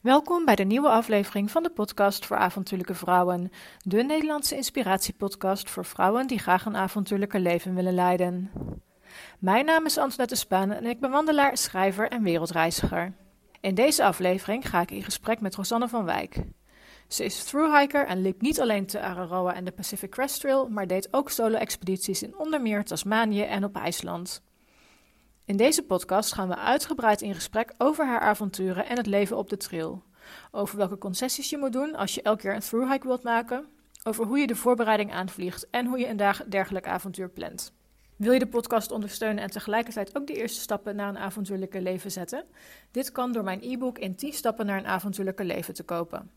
Welkom bij de nieuwe aflevering van de podcast voor avontuurlijke vrouwen, de Nederlandse inspiratiepodcast voor vrouwen die graag een avontuurlijker leven willen leiden. Mijn naam is Antoinette Spaan en ik ben wandelaar, schrijver en wereldreiziger. In deze aflevering ga ik in gesprek met Rosanne van Wijk. Ze is thru-hiker en liep niet alleen te Araroa en de Pacific Crest Trail, maar deed ook solo-expedities in onder meer Tasmanië en op IJsland. In deze podcast gaan we uitgebreid in gesprek over haar avonturen en het leven op de trail. Over welke concessies je moet doen als je elke keer een thru-hike wilt maken. Over hoe je de voorbereiding aanvliegt en hoe je een dergelijk avontuur plant. Wil je de podcast ondersteunen en tegelijkertijd ook de eerste stappen naar een avontuurlijke leven zetten? Dit kan door mijn e-book in 10 stappen naar een avontuurlijke leven te kopen.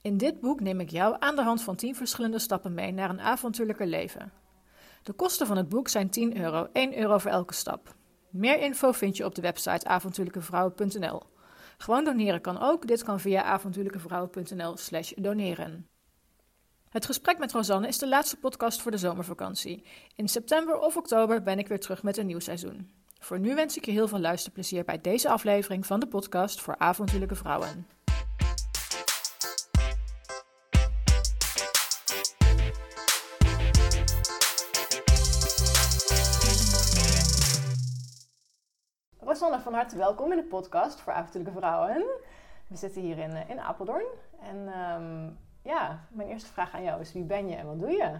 In dit boek neem ik jou aan de hand van 10 verschillende stappen mee naar een avontuurlijke leven. De kosten van het boek zijn 10 euro, 1 euro voor elke stap. Meer info vind je op de website avontuurlijkevrouwen.nl. Gewoon doneren kan ook. Dit kan via avontuurlijkevrouwen.nl/slash doneren. Het gesprek met Rosanne is de laatste podcast voor de zomervakantie. In september of oktober ben ik weer terug met een nieuw seizoen. Voor nu wens ik je heel veel luisterplezier bij deze aflevering van de podcast voor avontuurlijke vrouwen. Rosanne, van harte welkom in de podcast voor avontuurlijke vrouwen. We zitten hier in, eh, in Apeldoorn. En ehm, ja, mijn eerste vraag aan jou is: wie ben je en wat doe je?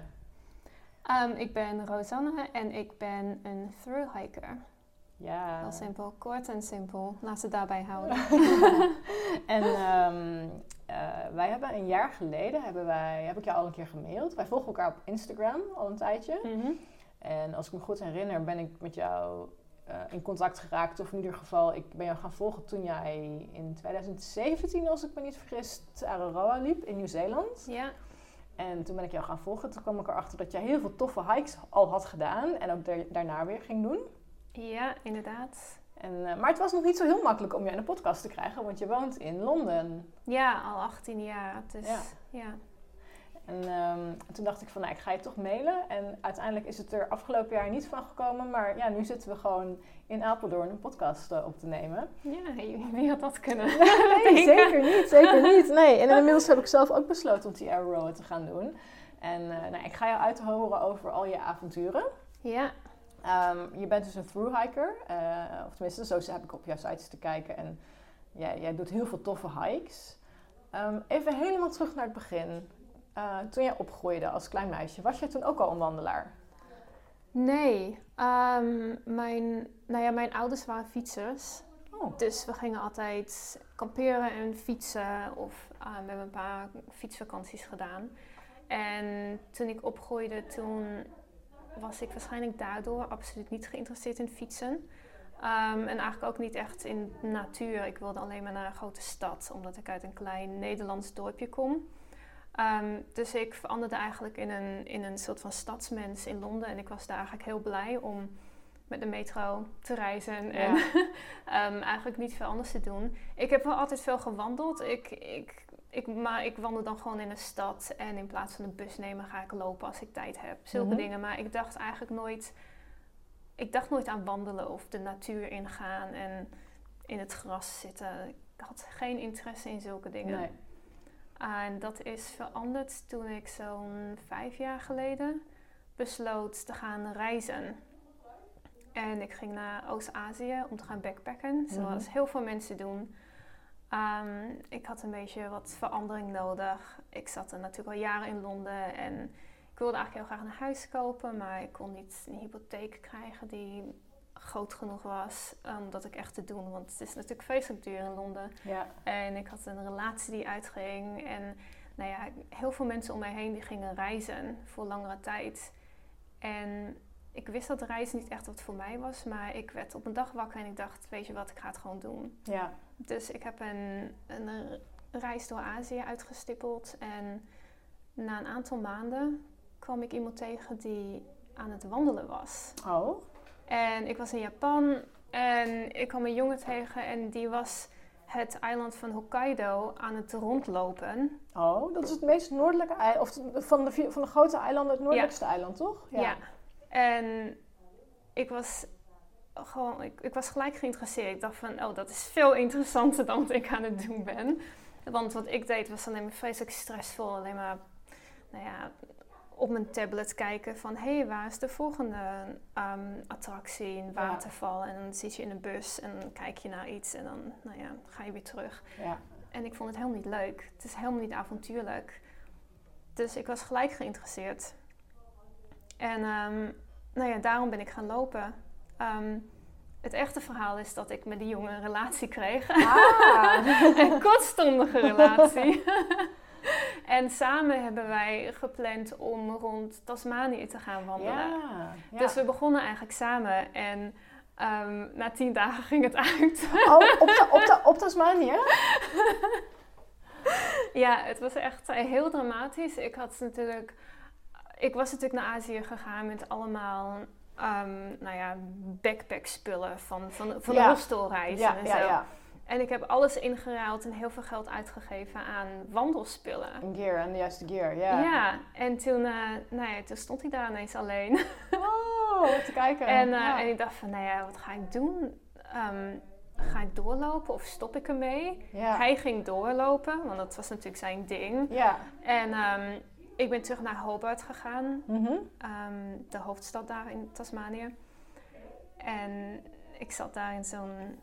Um, ik ben Rosanne en ik ben een thru-hiker. Ja. Heel simpel, kort en simpel. Laat ze daarbij houden. en um, wij hebben een jaar geleden, hebben wij, heb ik jou al een keer gemaild. Wij volgen elkaar op Instagram al een tijdje. Mhm. En als ik me goed herinner, ben ik met jou uh, in contact geraakt. Of in ieder geval, ik ben jou gaan volgen toen jij in 2017, als ik me niet vergis, Araroa liep in Nieuw-Zeeland. Ja. En toen ben ik jou gaan volgen. Toen kwam ik erachter dat jij heel veel toffe hikes al had gedaan. En ook daarna weer ging doen. Ja, inderdaad. En, uh, maar het was nog niet zo heel makkelijk om je in een podcast te krijgen, want je woont in Londen. Ja, al 18 jaar. Dus, ja. ja. En um, toen dacht ik van, nou, ik ga je toch mailen. En uiteindelijk is het er afgelopen jaar niet van gekomen. Maar ja, nu zitten we gewoon in Apeldoorn een podcast uh, op te nemen. Ja, wie had dat kunnen? nee, zeker niet, zeker niet. Nee, en inmiddels heb ik zelf ook besloten om die Arrow te gaan doen. En uh, nou, ik ga jou uithoren over al je avonturen. Ja. Um, je bent dus een thru-hiker. Uh, of tenminste, zo heb ik op jouw sites te kijken. En jij, jij doet heel veel toffe hikes. Um, even helemaal terug naar het begin. Uh, toen jij opgroeide als klein meisje, was jij toen ook al een wandelaar? Nee. Um, mijn, nou ja, mijn ouders waren fietsers. Oh. Dus we gingen altijd kamperen en fietsen. Of uh, we hebben een paar fietsvakanties gedaan. En toen ik opgroeide, toen was ik waarschijnlijk daardoor absoluut niet geïnteresseerd in fietsen. Um, en eigenlijk ook niet echt in natuur. Ik wilde alleen maar naar een grote stad, omdat ik uit een klein Nederlands dorpje kom. Ehm, dus ik veranderde eigenlijk in een, in een soort van stadsmens in Londen. En ik was daar eigenlijk heel blij om met de metro te reizen en ehm, eigenlijk niet veel anders te doen. Ik heb wel altijd veel gewandeld. Ik, ik, ik, maar ik wandel dan gewoon in een stad en in plaats van een bus nemen ga ik lopen als ik tijd heb. Zulke mhm. dingen. Maar ik dacht eigenlijk nooit, ik dacht nooit aan wandelen of de natuur ingaan en in het gras zitten. Ik had geen interesse in zulke dingen. Nee. En dat is veranderd toen ik zo'n vijf jaar geleden besloot te gaan reizen. En ik ging naar Oost-Azië om te gaan backpacken, zoals mhm. heel veel mensen doen. Ehm, ik had een beetje wat verandering nodig. Ik zat er natuurlijk al jaren in Londen en ik wilde eigenlijk heel graag een huis kopen, maar ik kon niet een hypotheek krijgen die groot genoeg was om dat ik echt te doen. Want het is natuurlijk vreselijk duur in Londen. Ja. En ik had een relatie die uitging. En nou ja, heel veel mensen om mij heen die gingen reizen voor langere tijd. En ik wist dat reizen niet echt wat voor mij was. Maar ik werd op een dag wakker en ik dacht, weet je wat, ik ga het gewoon doen. Ja. Dus ik heb een, een reis door Azië uitgestippeld. En na een aantal maanden kwam ik iemand tegen die aan het wandelen was. Oh. En ik was in Japan en ik kwam een jongen tegen en die was het eiland van Hokkaido aan het rondlopen. Oh, dat is het meest noordelijke eiland, of van de, van de grote eilanden het noordelijkste eiland, toch? Ja. ja. En ik was gewoon, ik, ik was gelijk geïnteresseerd. Ik dacht van, oh, dat is veel interessanter dan wat ik aan het doen ben. Want wat ik deed was alleen maar vreselijk stressvol. Alleen maar, nou ja, op mijn tablet kijken van... hé, hey, waar is de volgende um, attractie, een waterval? En dan zit je in een bus en dan kijk je naar iets en dan nou ja, ga je weer terug. Ja. En ik vond het helemaal niet leuk. Het is helemaal niet avontuurlijk. Dus ik was gelijk geïnteresseerd. En um, nou ja, daarom ben ik gaan lopen. Um, het echte verhaal is dat ik met die jongen een relatie kreeg. Ah. een kortstondige relatie. en samen hebben wij gepland om rond Tasmanië te gaan wandelen. Ja, ja. Dus we begonnen eigenlijk samen en um, na tien dagen ging het uit. oh, op, de, op, de, op Tasmanië? ja, het was echt heel dramatisch. Ik had natuurlijk... Ik was natuurlijk naar Azië gegaan met allemaal um, nou ja, backpack spullen van, van, van ja. hostelreizen en zo. En ik heb alles ingeruild en heel veel geld uitgegeven aan wandelspullen. En gear, en de juiste gear, ja. Ja, en toen, uh, nou ja, toen stond hij daar ineens alleen. Oh, te kijken. en, uh, en ik dacht van, nou ja, wat ga ik doen? Um, ga ik doorlopen of stop ik ermee? Hij ging doorlopen, want dat was natuurlijk zijn ding. Ja. En um, ik ben terug naar Hobart gegaan, mm -hmm. um, de hoofdstad daar in Tasmanië. En ik zat daar in zo'n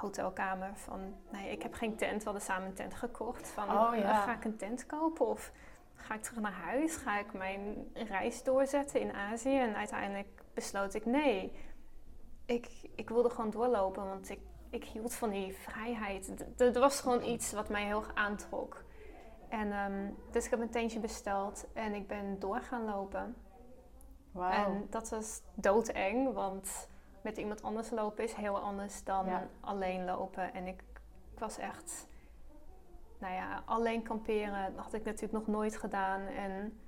hotelkamer van, nee, ik heb geen tent. We hadden samen een tent gekocht. Van, oh, ja. ga ik een tent kopen of ga ik terug naar huis? Ga ik mijn reis doorzetten in Azië? En uiteindelijk besloot ik, nee, ik, ik wilde gewoon doorlopen, want ik, ik hield van die vrijheid. Er was gewoon iets wat mij heel erg aantrok. En ehm, dus ik heb een tentje besteld en ik ben door gaan lopen. Wow. En dat was doodeng, want met iemand anders lopen is heel anders dan alleen lopen. En ik, ik, was echt, nou ja, alleen kamperen dat had ik natuurlijk nog nooit gedaan. En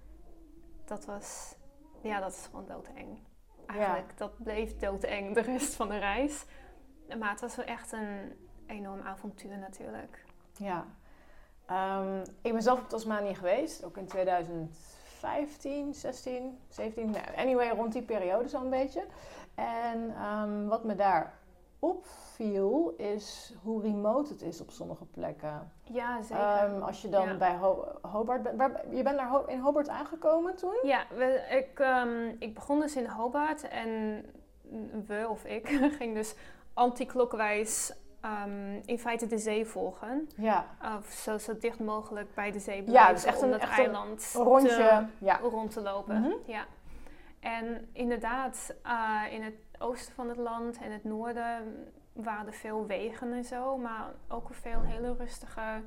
dat was, ja, dat is gewoon doodeng. Eigenlijk, dat bleef doodeng de rest van de reis. Maar het was wel echt een enorm avontuur natuurlijk. Ja, Um, ik ben zelf op Tasmanië geweest, ook in 2015, 16, 17, anyway, rond die periode zo'n beetje. En um, wat me daar opviel is hoe remote het is op sommige plekken. Ja, zeker. Um, als je dan bij Ho Hobart bent. Je bent naar Ho in Hobart aangekomen toen? Ja, we, ik, ik begon dus in Hobart en we of ik ging dus anti-klokwijs um, in feite de zee volgen. Ja. Of zo, zo dicht mogelijk bij de zee blijven. Ja, dus echt om het eiland een rondje ja. rond te lopen. Mm -hmm. Ja. En inderdaad, uh, in het oosten van het land en het noorden waren er veel wegen en zo, maar ook veel hele rustige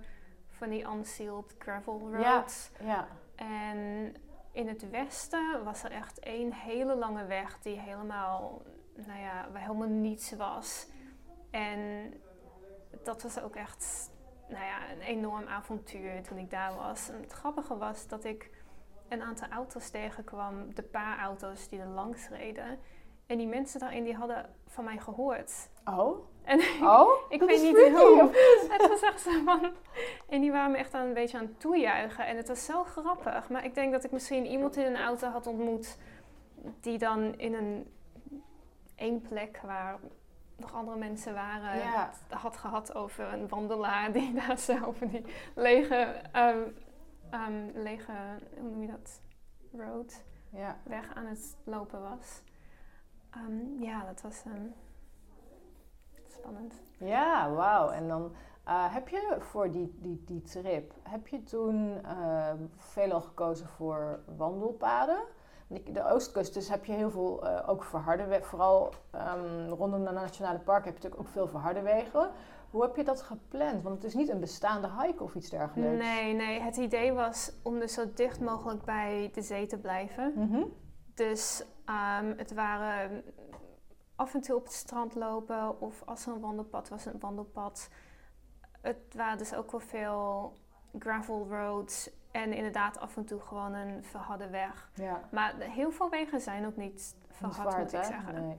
van die unsealed gravel roads. Ja. ja. En in het westen was er echt één hele lange weg die helemaal, nou ja, waar helemaal niets was. En dat was ook echt nou ja, een enorm avontuur toen ik daar was. En het grappige was dat ik een aantal auto's tegenkwam, de paar auto's die er langs reden. En die mensen daarin die hadden van mij gehoord. Oh? En oh? ik, weet niet hoe. Het was echt zo van... En die waren me echt aan een beetje aan het toejuichen. En het was zo grappig. Maar ik denk dat ik misschien iemand in een auto had ontmoet... die dan in een één plek waar nog andere mensen waren, ja. had gehad over een wandelaar die daar zo over die lege, um, lege hoe noem je dat, road, ja. weg aan het lopen was. Um, ja, dat was spannend. Ja, wauw. En dan uh, heb je voor die, die, die trip, heb je toen uh, veelal gekozen voor wandelpaden? De oostkust, dus heb je heel veel uh, ook verharde wegen. Vooral um, rondom de nationale park heb je natuurlijk ook veel verharde wegen. Hoe heb je dat gepland? Want het is niet een bestaande hike of iets dergelijks. Nee, nee. Het idee was om dus zo dicht mogelijk bij de zee te blijven. Mm Dus um, het waren af en toe op het strand lopen of als er een wandelpad was, een wandelpad. Het waren dus ook wel veel gravel roads en inderdaad af en toe gewoon een verharde weg. Ja. Maar heel veel wegen zijn ook niet verhard, moet ik zeggen. Nee.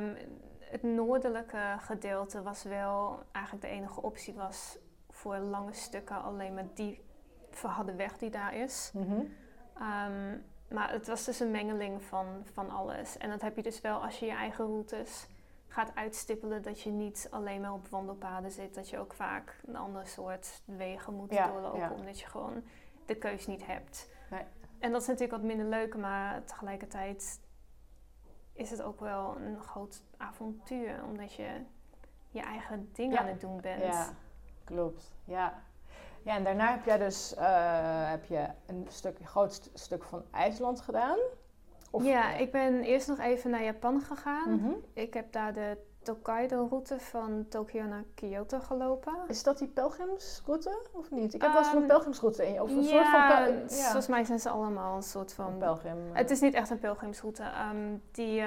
Um, het noordelijke gedeelte was wel eigenlijk de enige optie was voor lange stukken alleen maar die verharde weg die daar is. Mm -hmm. um, maar het was dus een mengeling van, van alles. En dat heb je dus wel als je je eigen routes gaat uitstippelen dat je niet alleen maar op wandelpaden zit. Dat je ook vaak een ander soort wegen moet doorlopen. Omdat je gewoon de keus niet hebt. Nee. En dat is natuurlijk wat minder leuk, maar tegelijkertijd is het ook wel een groot avontuur. Omdat je je eigen ding aan het doen bent. Ja, klopt. Ja. Ja, en daarna heb jij dus uh, heb je een stuk, groot stuk van IJsland gedaan. Of, ja, ik ben eerst nog even naar Japan gegaan. Mhm. Ik heb daar de Tokaido-route van Tokio naar Kyoto gelopen. Is dat die pelgrimsroute of niet? Ik heb wel een ehm, pelgrimsroute in. Of een soort van ja, volgens mij zijn ze allemaal een soort van... Een pelgrim. Het is niet echt een pelgrimsroute. Um, die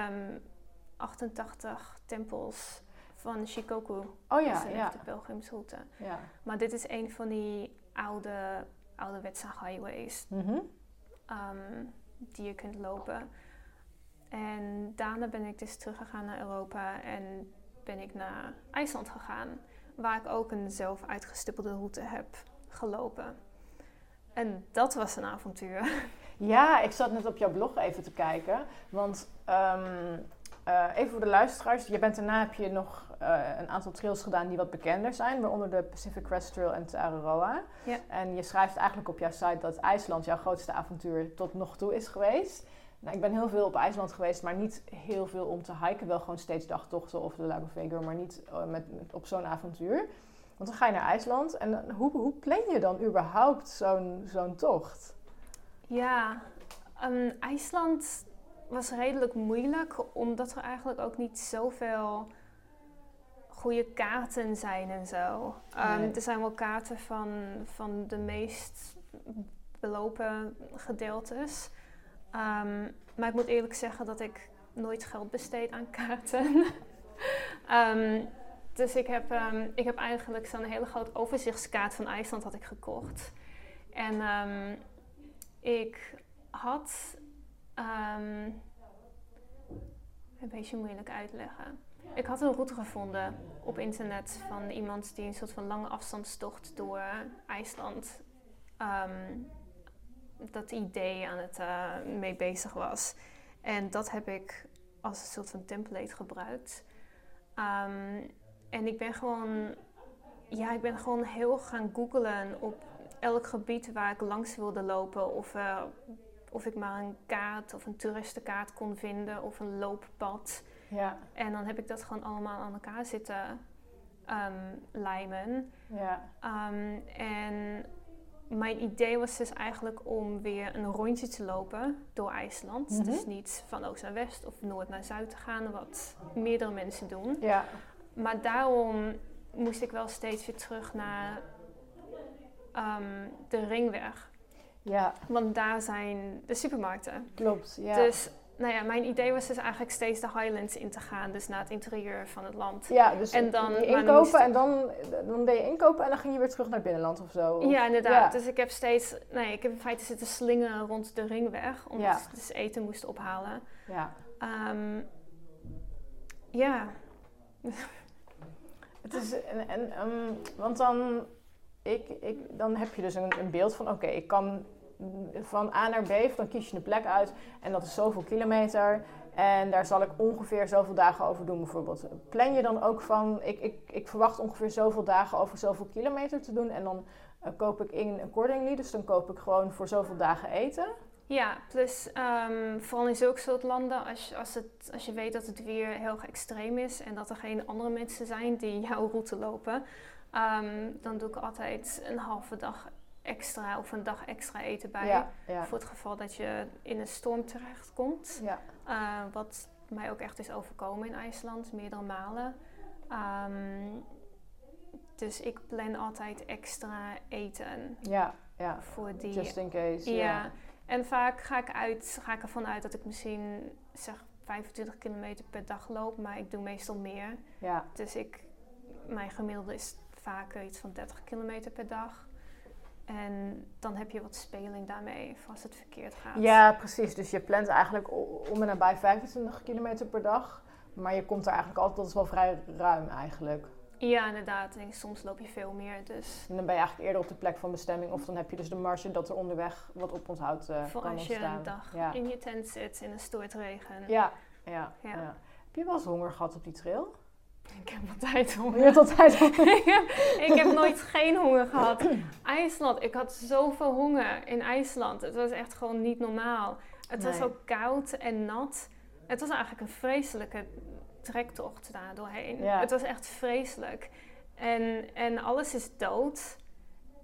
88 ehm, tempels van Shikoku. Oh ja, ja. de pelgrimsroute. Ja. Maar dit is een van die oude, ouderwetse highways mm die je kunt lopen. En daarna ben ik dus teruggegaan naar Europa en ben ik naar IJsland gegaan, waar ik ook een zelf uitgestippelde route heb gelopen. En dat was een avontuur. Ja, ik zat net op jouw blog even te kijken. Want um, uh, even voor de luisteraars, je bent daarna heb je nog een aantal trails gedaan die wat bekender zijn, waaronder de Pacific Crest Trail en Tararoa. Ja. En je schrijft eigenlijk op jouw site dat IJsland jouw grootste avontuur tot nog toe is geweest. Nou, ik ben heel veel op IJsland geweest, maar niet heel veel om te hiken. Wel gewoon steeds dagtochten of de Lago Veger, maar niet uh, met, op zo'n avontuur. Want dan ga je naar IJsland en hoe, hoe plan je dan überhaupt zo'n zo'n tocht? Ja, um, IJsland was redelijk moeilijk, omdat er eigenlijk ook niet zoveel goede kaarten zijn en zo. Um, Er zijn wel kaarten van, van de meest belopen gedeeltes. Um, maar ik moet eerlijk zeggen dat ik nooit geld besteed aan kaarten. um, dus ik heb, ik heb eigenlijk zo'n hele grote overzichtskaart van IJsland had ik gekocht. En ik had een beetje moeilijk uitleggen. Ik had een route gevonden op internet van iemand die een soort van lange afstandstocht door IJsland. Um, dat idee aan het uh, mee bezig was. En dat heb ik als een soort van template gebruikt. Um, en ik ben gewoon, ja, ik ben gewoon heel gaan googlen op elk gebied waar ik langs wilde lopen. Of, uh, of ik maar een kaart of een toeristenkaart kon vinden of een looppad. Ja. En dan heb ik dat gewoon allemaal aan elkaar zitten um, lijmen. Ja. Um, en mijn idee was dus eigenlijk om weer een rondje te lopen door IJsland. Mhm. Dus niet van oost naar west of noord naar zuid te gaan, wat meerdere mensen doen. Ja. Maar daarom moest ik wel steeds weer terug naar um, de ringweg. Ja. Want daar zijn de supermarkten. Klopt, ja. Dus nou ja, mijn idee was dus eigenlijk steeds de Highlands in te gaan, dus naar het interieur van het land. Ja, dus en dan, je inkopen en dan, dan deed je inkopen en dan ging je weer terug naar het binnenland of zo? Ja, inderdaad. Dus ik heb steeds, nee, ik heb in feite zitten slingen rond de ringweg, omdat ja. ik dus eten moest ophalen. Ja. Um, ja. Het is, en, en um, want dan, ik, ik, dan heb je dus een, een beeld van, oké, ik kan van A naar B, dan kies je een plek uit en dat is zoveel kilometer. En daar zal ik ongeveer zoveel dagen over doen, bijvoorbeeld. Plan je dan ook van, ik, ik, ik verwacht ongeveer zoveel dagen over zoveel kilometer te doen. En dan uh, koop ik in accordingly, dus dan koop ik gewoon voor zoveel dagen eten. Ja, plus um, vooral in zulke soort landen, als, als, het, als je weet dat het weer heel extreem is en dat er geen andere mensen zijn die jouw route lopen, um, dan doe ik altijd een halve dag extra of een dag extra eten bij. Voor het geval dat je in een storm terechtkomt. Ja. Uh, wat mij ook echt is overkomen in IJsland, meerdere malen. Um, dus ik plan altijd extra eten. Ja, ja. Voor die. Just in case. Ja. En vaak ga ik, uit, ga ik ervan uit dat ik misschien zeg 25 kilometer per dag loop, maar ik doe meestal meer. Ja. Dus ik, mijn gemiddelde is vaak iets van 30 kilometer per dag. En dan heb je wat speling daarmee als het verkeerd gaat. Ja, precies. Dus je plant eigenlijk om en nabij 25 kilometer per dag. Maar je komt er eigenlijk altijd, dat is wel vrij ruim eigenlijk. Ja, inderdaad. En soms loop je veel meer. Dus. En dan ben je eigenlijk eerder op de plek van bestemming. Of dan heb je dus de marge dat er onderweg wat op ons uh, Voor als je een dag in je tent zit in een stoortregen. Ja, ja, ja. ja. Heb je wel eens honger gehad op die trail? Ik heb altijd honger. Je hebt altijd honger. ik, heb, ik heb nooit geen honger gehad. IJsland, ik had zoveel honger in IJsland. Het was echt gewoon niet normaal. Het was ook koud en nat. Het was eigenlijk een vreselijke trektocht daar doorheen. Ja. Het was echt vreselijk. En, en alles is dood,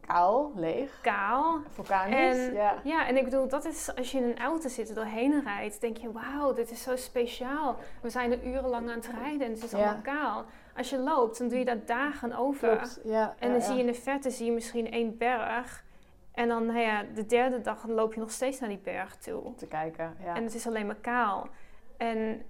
Kaal, leeg, kaal. vulkanisch. En ja. ja, en ik bedoel, dat is als je in een auto zit doorheen rijdt, denk je, wauw, dit is zo speciaal. We zijn er urenlang aan het rijden en het is Ja. allemaal kaal. Als je loopt, dan doe je daar dagen over. Klopt. Ja, En dan ja. zie je in de verte zie je misschien één berg. En dan, nou ja, de derde dag loop je nog steeds naar die berg toe. te kijken. Ja. En het is alleen maar kaal. En,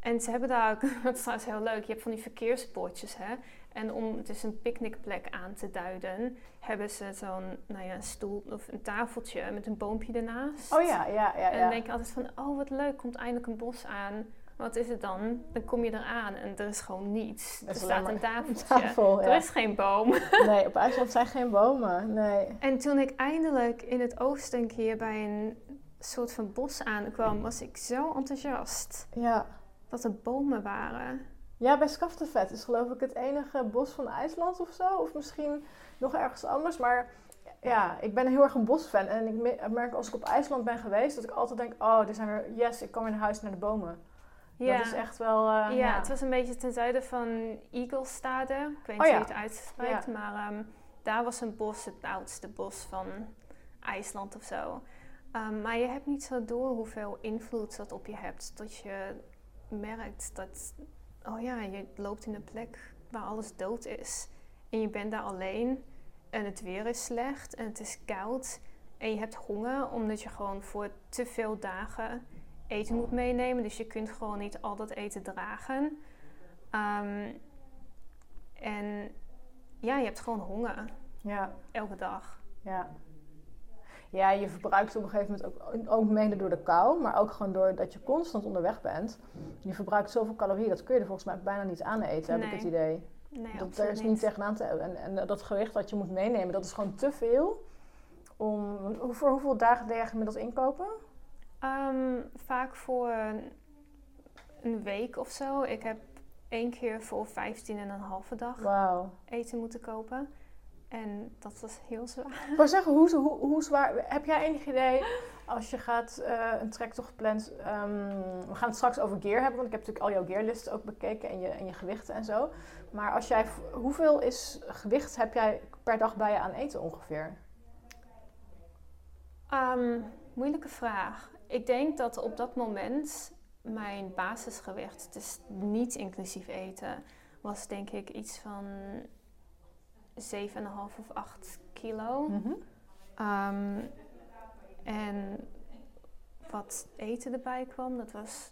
en ze hebben daar ook, dat is trouwens heel leuk, je hebt van die verkeersbordjes, hè. En om dus een picknickplek aan te duiden, hebben ze zo'n, nou ja, een stoel of een tafeltje met een boompje ernaast. oh ja, ja, ja. En ja. dan denk je altijd van, oh wat leuk, komt eindelijk een bos aan. Wat is het dan? Dan kom je eraan en er is gewoon niets. Er Er staat een tafeltje. tafel. Er is geen boom. Nee, op IJsland zijn geen bomen. Nee. En toen ik eindelijk in het oosten een keer bij een soort van bos aankwam, was ik zo enthousiast Ja. dat er bomen waren. Ja, bij Skaftevet is geloof ik het enige bos van IJsland of zo. Of misschien nog ergens anders. Maar ja, ik ben heel erg een bosfan. En ik me- merk als ik op IJsland ben geweest, dat ik altijd denk... Oh, er zijn er... Yes, ik kom in huis naar de bomen. Ja, Dat is echt wel... eh, ja, ja. het was een beetje ten zuiden van Eaglestade. Ik weet Oh niet ja. hoe je het uitspreekt, maar ehm, daar was een bos, het oudste bos van IJsland of zo. Ehm, maar je hebt niet zo door hoeveel invloed dat op je hebt. Dat je merkt dat, oh ja, je loopt in een plek waar alles dood is. En je bent daar alleen en het weer is slecht en het is koud. En je hebt honger omdat je gewoon voor te veel dagen eten moet meenemen. Dus je kunt gewoon niet al dat eten dragen. Ehm, en ja, je hebt gewoon honger ja, elke dag. ja. Ja, je verbruikt op een gegeven moment ook, ook mede door de kou, maar ook gewoon doordat je constant onderweg bent. Je verbruikt zoveel calorieën, dat kun je er volgens mij bijna niet aan eten, heb ik het idee. Nee, dat, absoluut daar is niet tegenaan te en, en dat gewicht wat je moet meenemen, dat is gewoon te veel. Om, voor hoeveel dagen deed je gemiddeld inkopen? Ehm, vaak voor een, een week of zo. Ik heb één keer voor 15 en een halve dag Wauw. eten moeten kopen. En dat was heel zwaar. Ik wou zeggen, hoe, hoe, hoe zwaar... Heb jij enig idee, als je gaat eh, een trektocht plant... ehm, we gaan het straks over gear hebben, want ik heb natuurlijk al jouw gearlisten ook bekeken en je, en je gewichten en zo. Maar als jij, hoeveel is gewicht heb jij per dag bij je aan eten ongeveer? Ehm, moeilijke vraag. Ik denk dat op dat moment mijn basisgewicht, dus niet inclusief eten, was denk ik iets van 7,5 of 8 kilo. Ehm, en wat eten erbij kwam, dat was.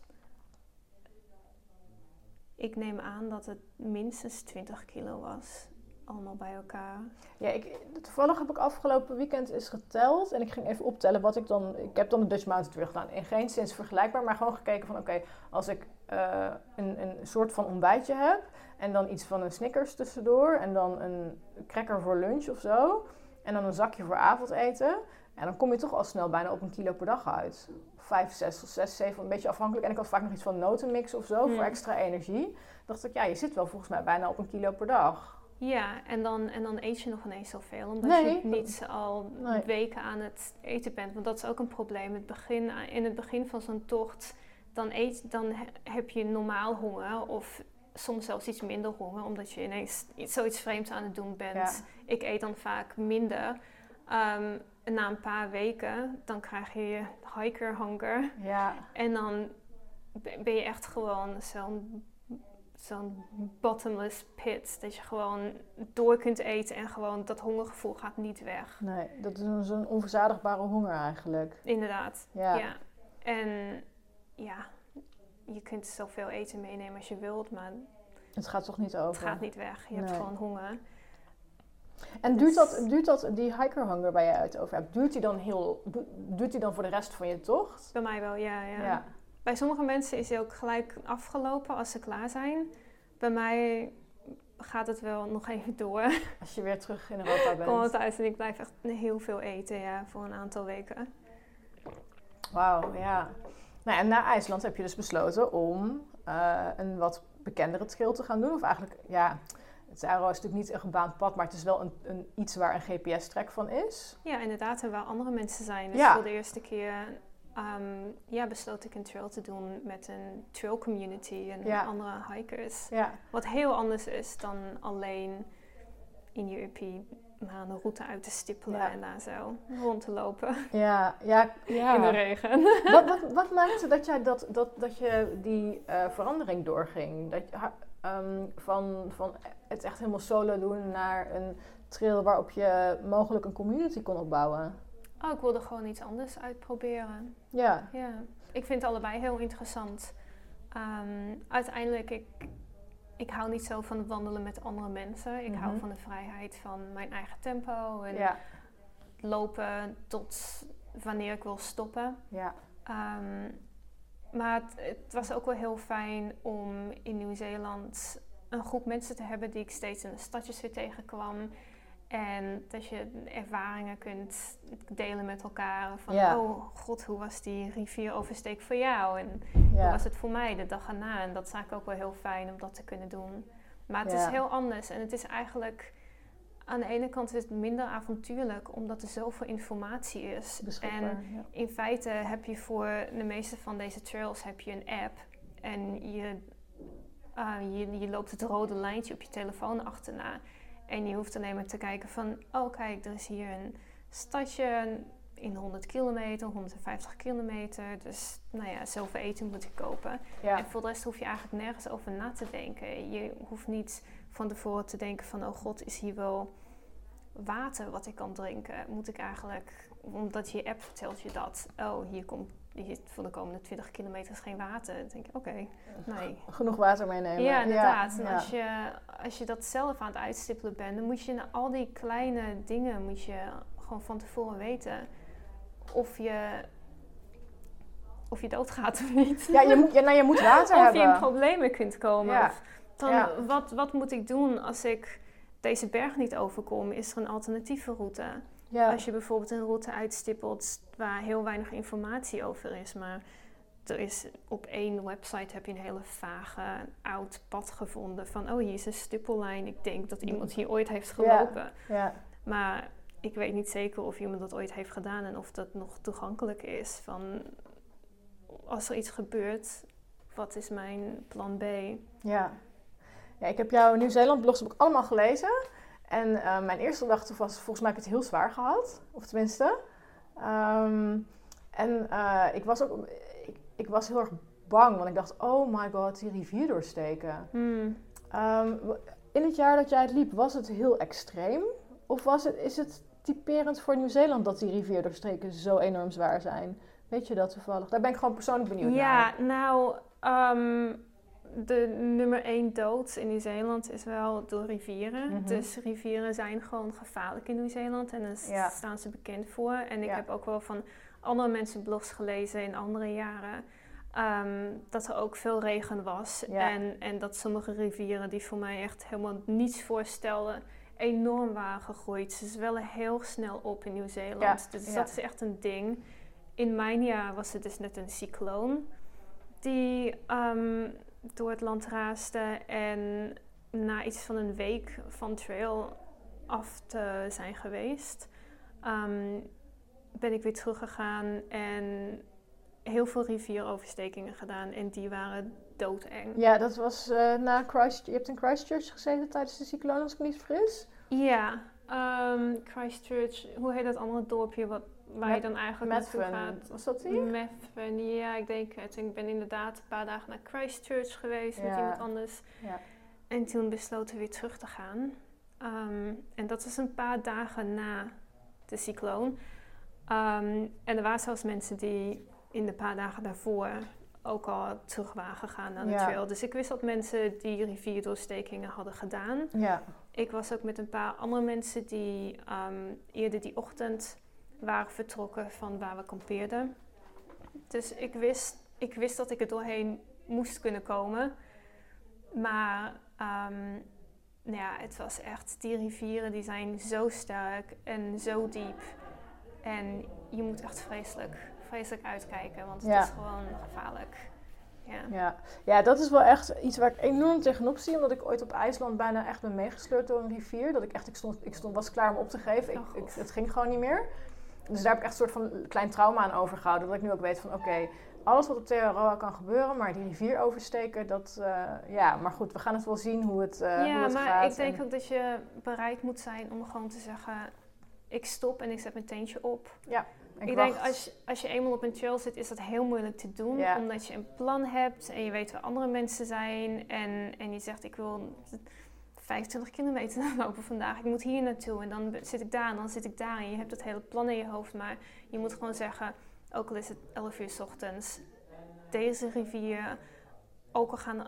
Ik neem aan dat het minstens 20 kilo was. Allemaal bij elkaar. Ja, ik, toevallig heb ik afgelopen weekend eens geteld en ik ging even optellen wat ik dan... Ik heb dan de Dutch Mountain Trail gedaan. In geen zin vergelijkbaar, maar gewoon gekeken van oké, als ik eh, een, een soort van ontbijtje heb en dan iets van een Snickers tussendoor en dan een cracker voor lunch of zo en dan een zakje voor avondeten. En dan kom je toch al snel bijna op een kilo per dag uit. Vijf, zes, zes, zeven, een beetje afhankelijk. En ik had vaak nog iets van notenmix of zo voor Hmm. extra energie. dacht ik, ja, je zit wel volgens mij bijna op een kilo per dag. Ja, en dan, en dan eet je nog ineens zoveel. Omdat Nee. je niet al Nee. weken aan het eten bent. Want dat is ook een probleem. Het begin, in het begin van zo'n tocht, dan, eet, dan he- heb je normaal honger. Of soms zelfs iets minder honger. Omdat je ineens iets, zoiets vreemds aan het doen bent. Ja. Ik eet dan vaak minder. Ehm, na een paar weken, dan krijg je hiker hunger. Ja, En dan be- ben je echt gewoon zo'n zo'n bottomless pit. Dat je gewoon door kunt eten en gewoon dat hongergevoel gaat niet weg. nee, dat is een- zo'n onverzadigbare honger eigenlijk. Inderdaad. Ja. Ja. En ja, je kunt zoveel eten meenemen als je wilt, maar Het gaat toch niet het over. gaat niet weg. Je hebt gewoon honger. En duurt Dus- dat, duurt dat, die hikerhunger waar je het over hebt, duurt die dan heel, du- duurt die dan voor de rest van je tocht? Bij mij wel, ja, ja. Bij sommige mensen is hij ook gelijk afgelopen als ze klaar zijn. Bij mij gaat het wel nog even door. Als je weer terug in Europa bent. kom thuis en ik blijf echt heel veel eten, ja, voor een aantal weken. Wauw, ja. Nou, en na IJsland heb je dus besloten om uh, een wat bekendere trail te gaan doen. Of eigenlijk, ja, het Aero is natuurlijk niet een gebaand pad, maar het is wel een, een iets waar een GPS-track van is. Ja, inderdaad, en waar andere mensen zijn. Dus ja. voor de eerste keer um, ja, besloot ik een trail te doen met een trail community en andere hikers. Ja. Wat heel anders is dan alleen in je uppie naar een route uit te stippelen en daar zo rond te lopen. Ja, ja, ja. In de regen. Wat, wat, wat maakte dat, jij dat, dat, dat je die uh, verandering doorging? Dat, um, van, van het echt helemaal solo doen naar een trail waarop je mogelijk een community kon opbouwen? Oh, ik wilde gewoon iets anders uitproberen. Ja. ja. Ik vind het allebei heel interessant. Um, uiteindelijk, ik, ik hou niet zo van wandelen met andere mensen. Ik hou mhm. van de vrijheid van mijn eigen tempo. En ja. lopen tot wanneer ik wil stoppen. Ja. Um, maar het, het, was ook wel heel fijn om in Nieuw-Zeeland een groep mensen te hebben die ik steeds in de stadjes weer tegenkwam. En dat je ervaringen kunt delen met elkaar. Van, oh god, hoe was die rivieroversteek voor jou? En hoe was het voor mij de dag erna? En dat is eigenlijk ook wel heel fijn om dat te kunnen doen. Maar het is heel anders. En het is eigenlijk... Aan de ene kant is het minder avontuurlijk, omdat er zoveel informatie is. En in feite heb je voor de meeste van deze trails heb je een app. En je, uh, je, je loopt het rode lijntje op je telefoon achterna. En je hoeft alleen maar te kijken van, oh kijk, er is hier een stadje in 100 kilometer, 150 kilometer. Dus nou ja, zoveel eten moet ik kopen. En voor de rest hoef je eigenlijk nergens over na te denken. Je hoeft niet van tevoren te denken van, oh god, is hier wel water wat ik kan drinken? Moet ik eigenlijk, omdat je app vertelt je dat, oh hier komt voor de komende 20 kilometer is geen water. Dan denk ik, oké, nee. Genoeg water meenemen. Ja, inderdaad. en Als, je, als je dat zelf aan het uitstippelen bent, dan moet je naar al die kleine dingen moet je gewoon van tevoren weten. Of je, of je doodgaat of niet. Ja, je moet, ja, nou, je moet water of hebben. Of je in problemen kunt komen. Of dan, wat, wat moet ik doen als ik deze berg niet overkom? Is er een alternatieve route? Ja. Als je bijvoorbeeld een route uitstippelt waar heel weinig informatie over is, maar er is op één website heb je een hele vage oud pad gevonden van oh hier is een stippellijn. Ik denk dat iemand hier ooit heeft gelopen. Ja. ja. Maar ik weet niet zeker of iemand dat ooit heeft gedaan en of dat nog toegankelijk is. Van als er iets gebeurt, wat is mijn plan B? Ja, ja ik heb jouw Nieuw-Zeeland blogs ook allemaal gelezen. En uh, mijn eerste gedachte was, volgens mij heb ik het heel zwaar gehad. Of tenminste. Um, en uh, ik was ook, ik, ik, was heel erg bang, want ik dacht, oh my god, die rivier doorsteken. Hmm. Um, in het jaar dat jij het liep, was het heel extreem? Of was het, is het typerend voor Nieuw-Zeeland dat die rivier doorsteken zo enorm zwaar zijn? Weet je dat toevallig? Daar ben ik gewoon persoonlijk benieuwd ja, naar. Ja, nou, um, de nummer één dood in Nieuw-Zeeland is wel door rivieren. Mhm. Dus rivieren zijn gewoon gevaarlijk in Nieuw-Zeeland en daar staan ze bekend voor. En ik heb ook wel van andere mensen blogs gelezen in andere jaren. Ehm, dat er ook veel regen was. En, en dat sommige rivieren die voor mij echt helemaal niets voorstelden, enorm waren gegroeid. Ze zwellen heel snel op in Nieuw-Zeeland. Dus dat is echt een ding. In mijn jaar was het dus net een cycloon. Die ehm, door het land raaste. En na iets van een week van trail af te zijn geweest, um, ben ik weer teruggegaan en heel veel rivieroverstekingen gedaan. En die waren doodeng. Ja, dat was uh, na Christ... Je hebt in Christchurch gezeten tijdens de cyclone, als ik niet fris. Ja, um, Christchurch, hoe heet dat andere dorpje wat waar je dan eigenlijk naartoe gaat. Was dat hier? Methven, ja, ik denk het. Ik ben inderdaad een paar dagen naar Christchurch geweest met iemand anders. Ja. En toen besloten we weer terug te gaan. Ehm, en dat was een paar dagen na de cycloon. Ehm, en er waren zelfs mensen die in de paar dagen daarvoor ook al terug waren gegaan naar de trail. Dus ik wist dat mensen die rivierdoorstekingen hadden gedaan. Ja. Ik was ook met een paar andere mensen die um, eerder die ochtend waren vertrokken van waar we kampeerden. Dus ik wist, ik wist dat ik er doorheen moest kunnen komen. Maar um, nou ja, het was echt, die rivieren die zijn zo sterk en zo diep. En je moet echt vreselijk vreselijk uitkijken, want het is gewoon gevaarlijk. Ja. Ja. ja, dat is wel echt iets waar ik enorm tegenop zie. Omdat ik ooit op IJsland bijna echt ben meegesleurd door een rivier. Dat ik echt, ik, stond, ik stond, was klaar om op te geven. Ik, ik, het ging gewoon niet meer. Dus daar heb ik echt een soort van klein trauma aan overgehouden. Dat ik nu ook weet van oké, alles wat op Aotearoa kan gebeuren, maar die rivier oversteken, dat, uh, ja, maar goed, we gaan het wel zien hoe het, uh, ja, hoe het gaat. Ja, maar ik denk ook dat je bereid moet zijn om gewoon te zeggen, ik stop en ik zet mijn teentje op. Ja. Ik, denk, als als je eenmaal op een trail zit, is dat heel moeilijk te doen. Ja. Omdat je een plan hebt en je weet waar andere mensen zijn. En, en je zegt, ik wil 25 kilometer lopen vandaag. Ik moet hier naartoe en dan zit ik daar en dan zit ik daar. En je hebt het hele plan in je hoofd. Maar je moet gewoon zeggen, ook al is het 11 uur s ochtends, deze rivier, ook al gaan,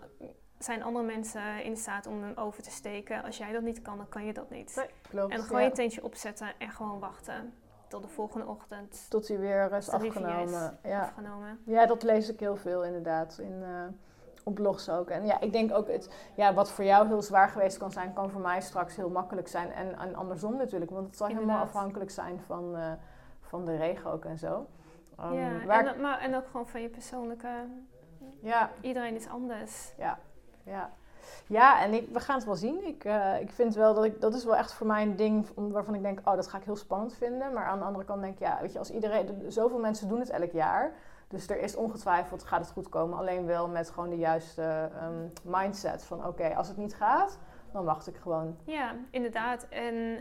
zijn andere mensen in staat om hem over te steken. Als jij dat niet kan, dan kan je dat niet. Nee, klopt, en gewoon ja. je teentje opzetten en gewoon wachten tot de volgende ochtend. Tot hij weer is afgenomen. is ja. afgenomen. ja, dat lees ik heel veel inderdaad. In, uh, op blogs ook. En ja, ik denk ook, het, ja, wat voor jou heel zwaar geweest kan zijn, kan voor mij straks heel makkelijk zijn. En, en andersom natuurlijk, want het zal helemaal afhankelijk zijn van, uh, van de regen ook en zo. Um, ja, waar en, maar, en ook gewoon van je persoonlijke... Ja. Iedereen is anders. Ja, ja. Ja, en ik, we gaan het wel zien. Ik, uh, ik vind wel dat ik, dat is wel echt voor mij een ding waarvan ik denk, oh, dat ga ik heel spannend vinden. Maar aan de andere kant denk ik, ja, weet je, als iedereen, zoveel mensen doen het elk jaar. Dus er is ongetwijfeld, gaat het goed komen. Alleen wel met gewoon de juiste um, mindset van, oké, okay, als het niet gaat, dan wacht ik gewoon. Ja, inderdaad. En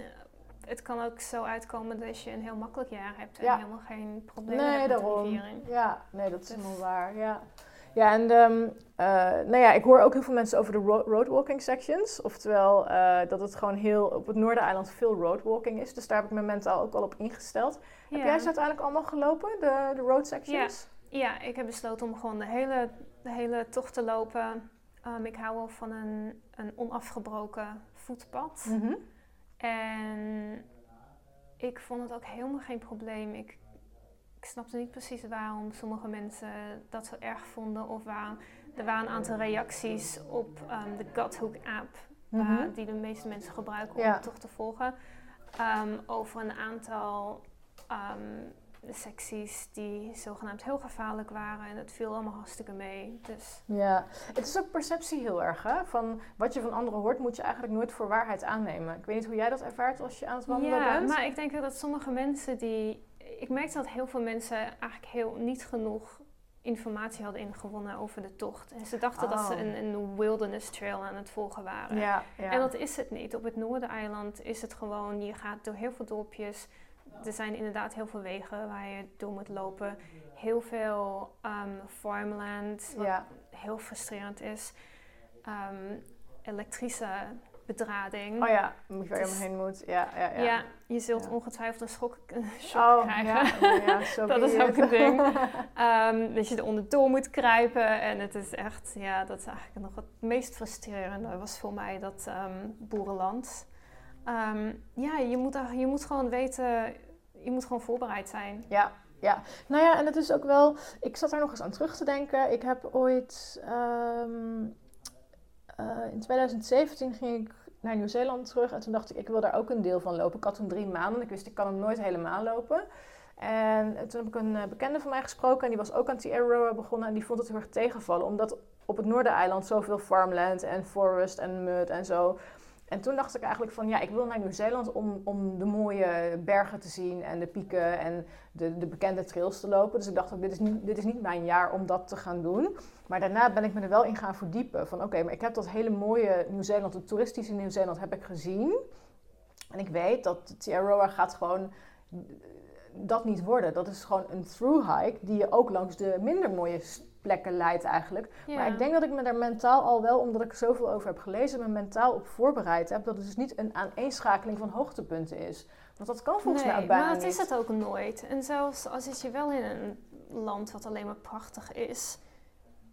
het kan ook zo uitkomen dat je een heel makkelijk jaar hebt en Ja. helemaal geen problemen Nee, hebt met daarom. de riviering. Ja, nee, dat is Dus- helemaal waar. Ja, ja en ehm, eh, nou ja, ik hoor ook heel veel mensen over de ro- roadwalking sections. Oftewel eh, dat het gewoon heel op het Noordereiland veel roadwalking is. Dus daar heb ik me mentaal ook al op ingesteld. Heb jij ze uiteindelijk allemaal gelopen, de, de road sections? Ja, ik heb besloten om gewoon de hele, de hele tocht te lopen. Um, ik hou wel van een, een onafgebroken voetpad. Mhm. En ik vond het ook helemaal geen probleem. Ik, ik snapte niet precies waarom sommige mensen dat zo erg vonden. Of waarom. Er waren een aantal reacties op ehm, de Guthook app. waar- Mhm. die de meeste mensen gebruiken om Ja. de tocht te volgen. Ehm, over een aantal secties die zogenaamd heel gevaarlijk waren. En het viel allemaal hartstikke mee. Dus Ja, het is ook perceptie heel erg. Hè? Van wat je van anderen hoort, moet je eigenlijk nooit voor waarheid aannemen. Ik weet niet hoe jij dat ervaart als je aan het wandelen ja, bent. maar ik denk dat sommige mensen die... Ik merkte dat heel veel mensen eigenlijk heel niet genoeg informatie hadden ingewonnen over de tocht. En ze dachten dat ze Oh. een, een wilderness trail aan het volgen waren. Ja, ja. En dat is het niet. Op het Noordereiland is het gewoon, je gaat door heel veel dorpjes. Er zijn inderdaad heel veel wegen waar je door moet lopen. Heel veel ehm, farmland, wat ja. heel frustrerend is. Ehm, elektrische bedrading. Oh ja, moet je waar je Het is- helemaal heen moet. Ja, ja, ja. Ja, je zult Ja. ongetwijfeld een schok, Oh, krijgen. ja, ja, Dat is ook een ding. Ehm, dat je er onderdoor moet kruipen. En het is echt, ja, dat is eigenlijk nog het meest frustrerende. was voor mij dat boerenland. Ehm, ja, je moet, je moet gewoon weten, je moet gewoon voorbereid zijn. Ja, ja. Nou ja, en het is ook wel... Ik zat daar nog eens aan terug te denken. Ik heb ooit... ehm, eh, in 2017 ging ik naar Nieuw-Zeeland terug. En toen dacht ik, ik wil daar ook een deel van lopen. Ik had toen drie maanden. Ik wist, ik kan hem nooit helemaal lopen. En toen heb ik een eh, bekende van mij gesproken. En die was ook aan Aotearoa begonnen. En die vond het heel erg tegenvallen. Omdat op het Noordereiland zoveel farmland en forest en mud en zo... En toen dacht ik eigenlijk van ja, ik wil naar Nieuw-Zeeland om, om de mooie bergen te zien en de pieken en de, de bekende trails te lopen. Dus ik dacht ook, dit is, niet, dit is niet mijn jaar om dat te gaan doen. Maar daarna ben ik me er wel in gaan verdiepen. Van oké, maar ik heb dat hele mooie Nieuw-Zeeland, het toeristische Nieuw-Zeeland heb ik gezien. En ik weet dat Aotearoa gaat gewoon dat niet worden. Dat is gewoon een through hike die je ook langs de minder mooie plekken leidt eigenlijk. Ja. Maar ik denk dat ik me daar mentaal al wel, omdat ik er zoveel over heb gelezen, me mentaal op voorbereid heb. Dat het dus niet een aaneenschakeling van hoogtepunten is. Want dat kan volgens mij nee, ook bijna maar dat niet. is het ook nooit. En zelfs als zit je wel in een land wat alleen maar prachtig is,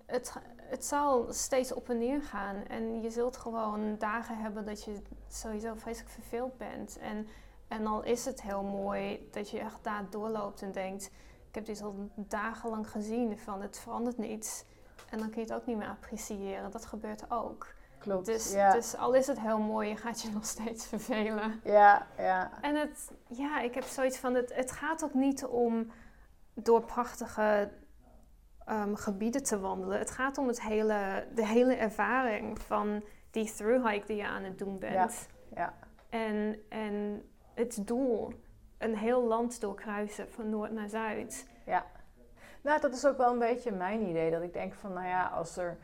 het, het zal steeds op en neer gaan. En je zult gewoon dagen hebben dat je sowieso vreselijk verveeld bent. En, en al is het heel mooi dat je echt daar doorloopt en denkt, ik heb dit al dagenlang gezien, van het verandert niets. En dan kun je het ook niet meer appreciëren. Dat gebeurt ook. Klopt. Dus, ja. dus al is het heel mooi, je gaat je nog steeds vervelen. ja, ja. En het, ja, ik heb zoiets van, het, het gaat ook niet om door prachtige ehm, gebieden te wandelen. Het gaat om het hele, de hele ervaring van die thru-hike die je aan het doen bent. Ja, ja. En, en het doel, een heel land doorkruisen van noord naar zuid. Ja. Nou, dat is ook wel een beetje mijn idee. Dat ik denk van, nou ja, als er...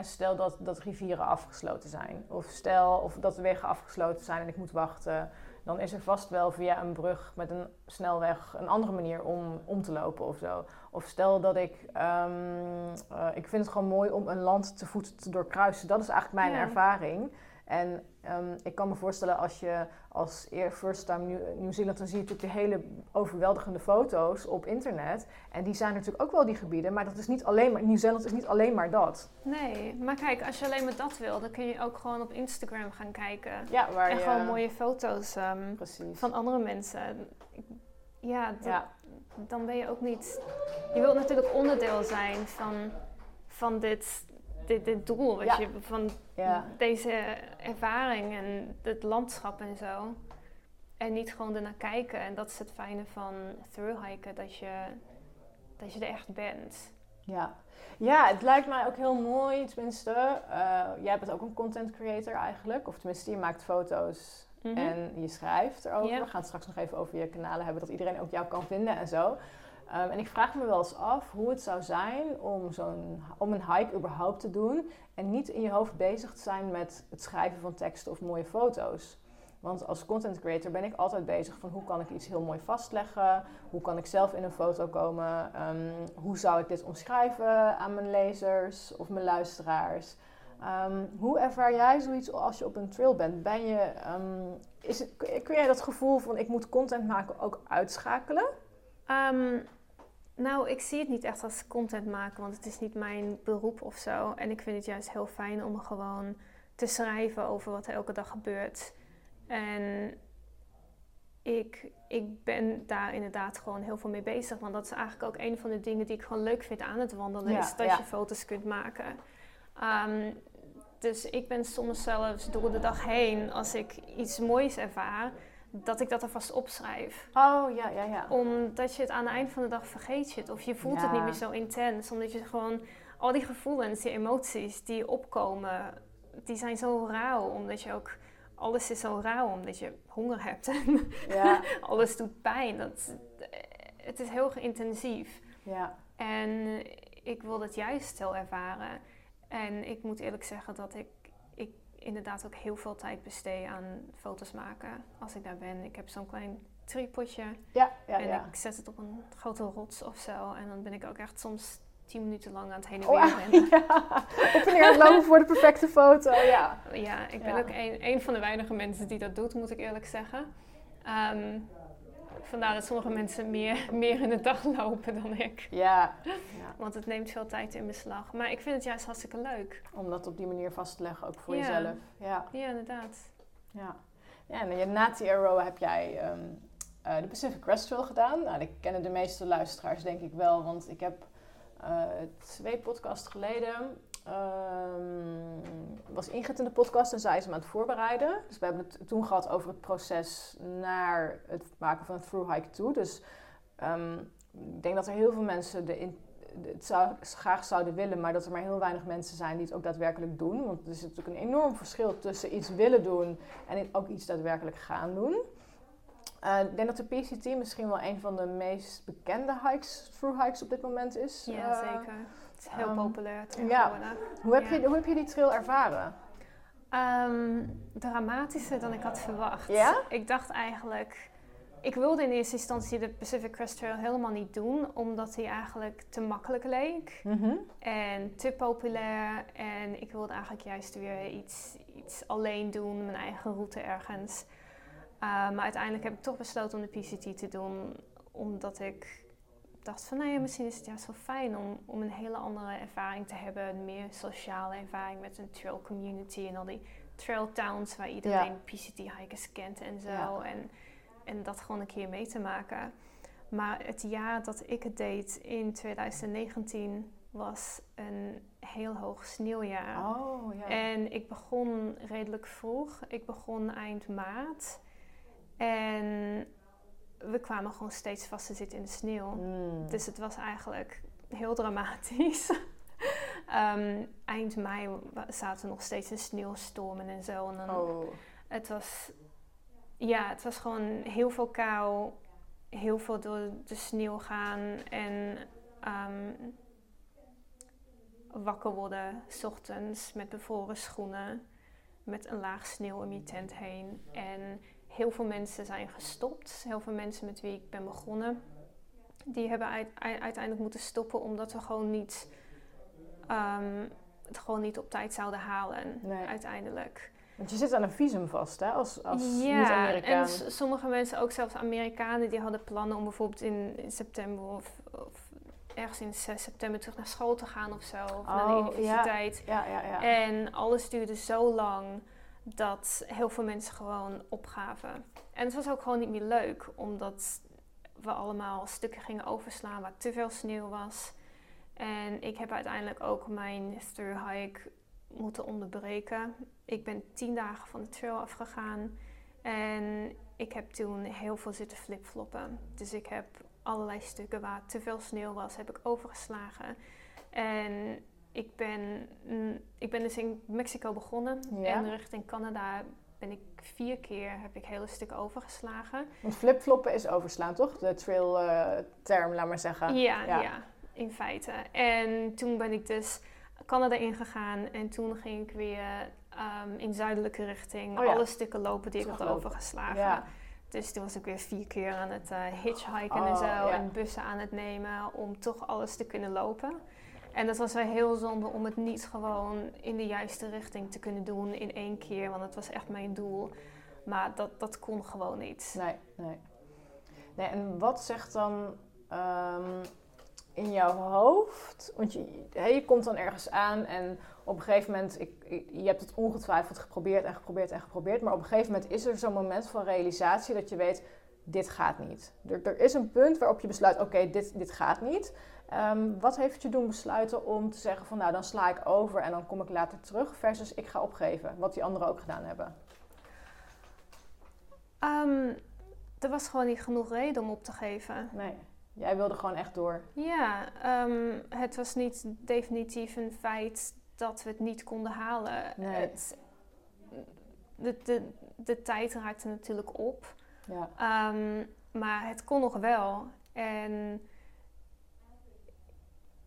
Stel dat, dat rivieren afgesloten zijn. Of stel of dat de wegen afgesloten zijn en ik moet wachten. Dan is er vast wel via een brug met een snelweg een andere manier om, om te lopen of zo. Of stel dat ik... ehm, eh, ik vind het gewoon mooi om een land te voet te doorkruisen. Dat is eigenlijk mijn Ja. ervaring. En ehm, ik kan me voorstellen als je als first time Zealand, dan zie je natuurlijk de hele overweldigende foto's op internet. En die zijn natuurlijk ook wel die gebieden, maar dat is niet alleen maar, Nieuw-Zeeland is niet alleen maar dat. Nee, maar kijk, als je alleen maar dat wil, dan kun je ook gewoon op Instagram gaan kijken. Ja, waar en je... gewoon mooie foto's ehm, van andere mensen. Ja, dat- Ja, dan ben je ook niet. Je wilt natuurlijk onderdeel zijn van, van dit, dit, dit doel, weet Ja. je, van ja, deze ervaring en het landschap en zo. En niet gewoon ernaar kijken. En dat is het fijne van thru-hiken, dat je, dat je er echt bent. ja. Ja, het lijkt mij ook heel mooi, tenminste. eh, jij bent ook een content creator eigenlijk. Of tenminste, je maakt foto's Mhm. en je schrijft erover. We gaan het straks nog even over je kanalen hebben, dat iedereen ook jou kan vinden en zo. Ehm, en ik vraag me wel eens af hoe het zou zijn om, zo'n, om een hike überhaupt te doen en niet in je hoofd bezig te zijn met het schrijven van teksten of mooie foto's. Want als content creator ben ik altijd bezig van hoe kan ik iets heel mooi vastleggen, hoe kan ik zelf in een foto komen, Ehm, hoe zou ik dit omschrijven aan mijn lezers of mijn luisteraars. Ehm, hoe ervaar jij zoiets als je op een trail bent? Ben je, is het, kun jij dat gevoel van ik moet content maken ook uitschakelen? Ehm, nou, ik zie het niet echt als content maken, want het is niet mijn beroep of zo. En ik vind het juist heel fijn om gewoon te schrijven over wat er elke dag gebeurt. En ik, ik ben daar inderdaad gewoon heel veel mee bezig. Want dat is eigenlijk ook een van de dingen die ik gewoon leuk vind aan het wandelen. Ja, is dat ja. je foto's kunt maken. Ehm, dus ik ben soms zelfs door de dag heen, als ik iets moois ervaar, dat ik dat alvast opschrijf Oh ja, ja, ja. omdat je het aan het eind van de dag vergeet je het. Of je voelt het niet meer zo intens. Omdat je gewoon al die gevoelens, die emoties die opkomen, die zijn zo rauw. Omdat je ook, alles is zo rauw omdat je honger hebt. En Ja, alles doet pijn. Dat, het is heel intensief. ja. En ik wil het juist heel ervaren. En ik moet eerlijk zeggen dat ik inderdaad ook heel veel tijd besteed aan foto's maken als ik daar ben. Ik heb zo'n klein tripodje. Ja, ja, en ja. ik zet het op een grote rots of zo. En dan ben ik ook echt soms tien minuten lang aan het heen en Oh, weer rennen. ja. Op en neer lopen voor de perfecte foto, ja. Ja, ik ben ook een, een van de weinige mensen die dat doet, moet ik eerlijk zeggen. Ehm, vandaar dat sommige mensen meer, meer in de dag lopen dan ik. Ja, ja. Want het neemt veel tijd in beslag. Maar ik vind het juist hartstikke leuk. om dat op die manier vast te leggen, ook voor Ja. jezelf. Ja, Ja, inderdaad. ja. ja en na TRO heb jij ehm, eh, de Pacific Crest Trail gedaan. Nou, die kennen de meeste luisteraars denk ik wel, want ik heb eh, twee podcasts geleden... ehm, was Ingrid in de podcast en zij is hem aan het voorbereiden. Dus we hebben het toen gehad over het proces naar het maken van een thru-hike toe. Dus ehm, ik denk dat er heel veel mensen de in, de- het zou, graag zouden willen, maar dat er maar heel weinig mensen zijn die het ook daadwerkelijk doen. Want er is natuurlijk een enorm verschil tussen iets willen doen en ook iets daadwerkelijk gaan doen. Eh, ik denk dat de PCT misschien wel een van de meest bekende hikes, through hikes op dit moment is. Ja, Eh, zeker. Is heel ehm, populair tegenwoordig. Hoe heb, Ja. je, hoe heb je die trail ervaren? Ehm, dramatischer dan ik had verwacht. Ja? Ik dacht eigenlijk... Ik wilde in eerste instantie de Pacific Crest Trail helemaal niet doen, omdat hij eigenlijk te makkelijk leek en te populair. En ik wilde eigenlijk juist weer iets, iets alleen doen, mijn eigen route ergens. Uh, maar uiteindelijk heb ik toch besloten om de PCT te doen, omdat ik dacht van, nou ja, misschien is het juist wel fijn om, om een hele andere ervaring te hebben. Een meer sociale ervaring met een trail community en al die trail towns waar iedereen PCT-hikers kent en zo. Ja. En, en dat gewoon een keer mee te maken. Maar het jaar dat ik het deed in 2019 was een heel hoog sneeuwjaar. Oh, ja. En ik begon redelijk vroeg. Ik begon eind maart. En we kwamen gewoon steeds vast te zitten in de sneeuw. Mm. Dus het was eigenlijk heel dramatisch. Ehm, eind mei zaten we nog steeds in sneeuwstormen en zo. En dan, Oh. Het was, ja, het was gewoon heel veel kou, heel veel door de sneeuw gaan en ehm, wakker worden, s ochtends met bevroren schoenen, met een laag sneeuw om je tent heen. En heel veel mensen zijn gestopt, heel veel mensen met wie ik ben begonnen, die hebben uiteindelijk moeten stoppen omdat we gewoon niet, ehm, het gewoon niet op tijd zouden halen Nee. uiteindelijk. Want je zit aan een visum vast, hè? Als, als Ja, niet-Amerikaan. en sommige mensen, ook zelfs Amerikanen, die hadden plannen om bijvoorbeeld in, in september of, of ergens in 6 september terug naar school te gaan of zo. Of naar de Oh, ja. universiteit. Ja, ja, ja. En alles duurde zo lang dat heel veel mensen gewoon opgaven. En het was ook gewoon niet meer leuk, omdat we allemaal stukken gingen overslaan waar te veel sneeuw was. En ik heb uiteindelijk ook mijn through hike moeten onderbreken. Ik ben tien dagen van de trail afgegaan en ik heb toen heel veel zitten flipfloppen. Dus ik heb allerlei stukken waar te veel sneeuw was, heb ik overgeslagen. En ik ben, mm, ik ben dus in Mexico begonnen Ja. en richting Canada ben ik vier keer heb ik hele stukken overgeslagen. Want flipfloppen is overslaan, toch? De trail eh, term, laat maar zeggen. Ja, Ja. ja. in feite. En toen ben ik dus Canada ingegaan en toen ging ik weer ehm, in zuidelijke richting Oh ja. alle stukken lopen die ik had overgeslagen. Ja. Dus toen was ik weer vier keer aan het eh, hitchhiken Oh, en zo ja. en bussen aan het nemen om toch alles te kunnen lopen. En dat was wel heel zonde om het niet gewoon in de juiste richting te kunnen doen in één keer, want het was echt mijn doel. Maar dat, dat kon gewoon niet. Nee, nee. Nee, en wat zegt dan ehm, in jouw hoofd? Want je, hè, je komt dan ergens aan en op een gegeven moment, ik, je hebt het ongetwijfeld geprobeerd en geprobeerd en geprobeerd, maar op een gegeven moment is er zo'n moment van realisatie dat je weet, dit gaat niet. Er, er is een punt waarop je besluit, oké, dit, dit gaat niet. Ehm, wat heeft je doen besluiten om te zeggen van, nou, dan sla ik over en dan kom ik later terug, versus ik ga opgeven, wat die anderen ook gedaan hebben? Ehm, er was gewoon niet genoeg reden om op te geven. Nee, jij wilde gewoon echt door. Ja, ehm, het was niet definitief een feit dat we het niet konden halen. Nee. Het, de, de, de tijd raakte natuurlijk op. Ja. Maar het kon nog wel. En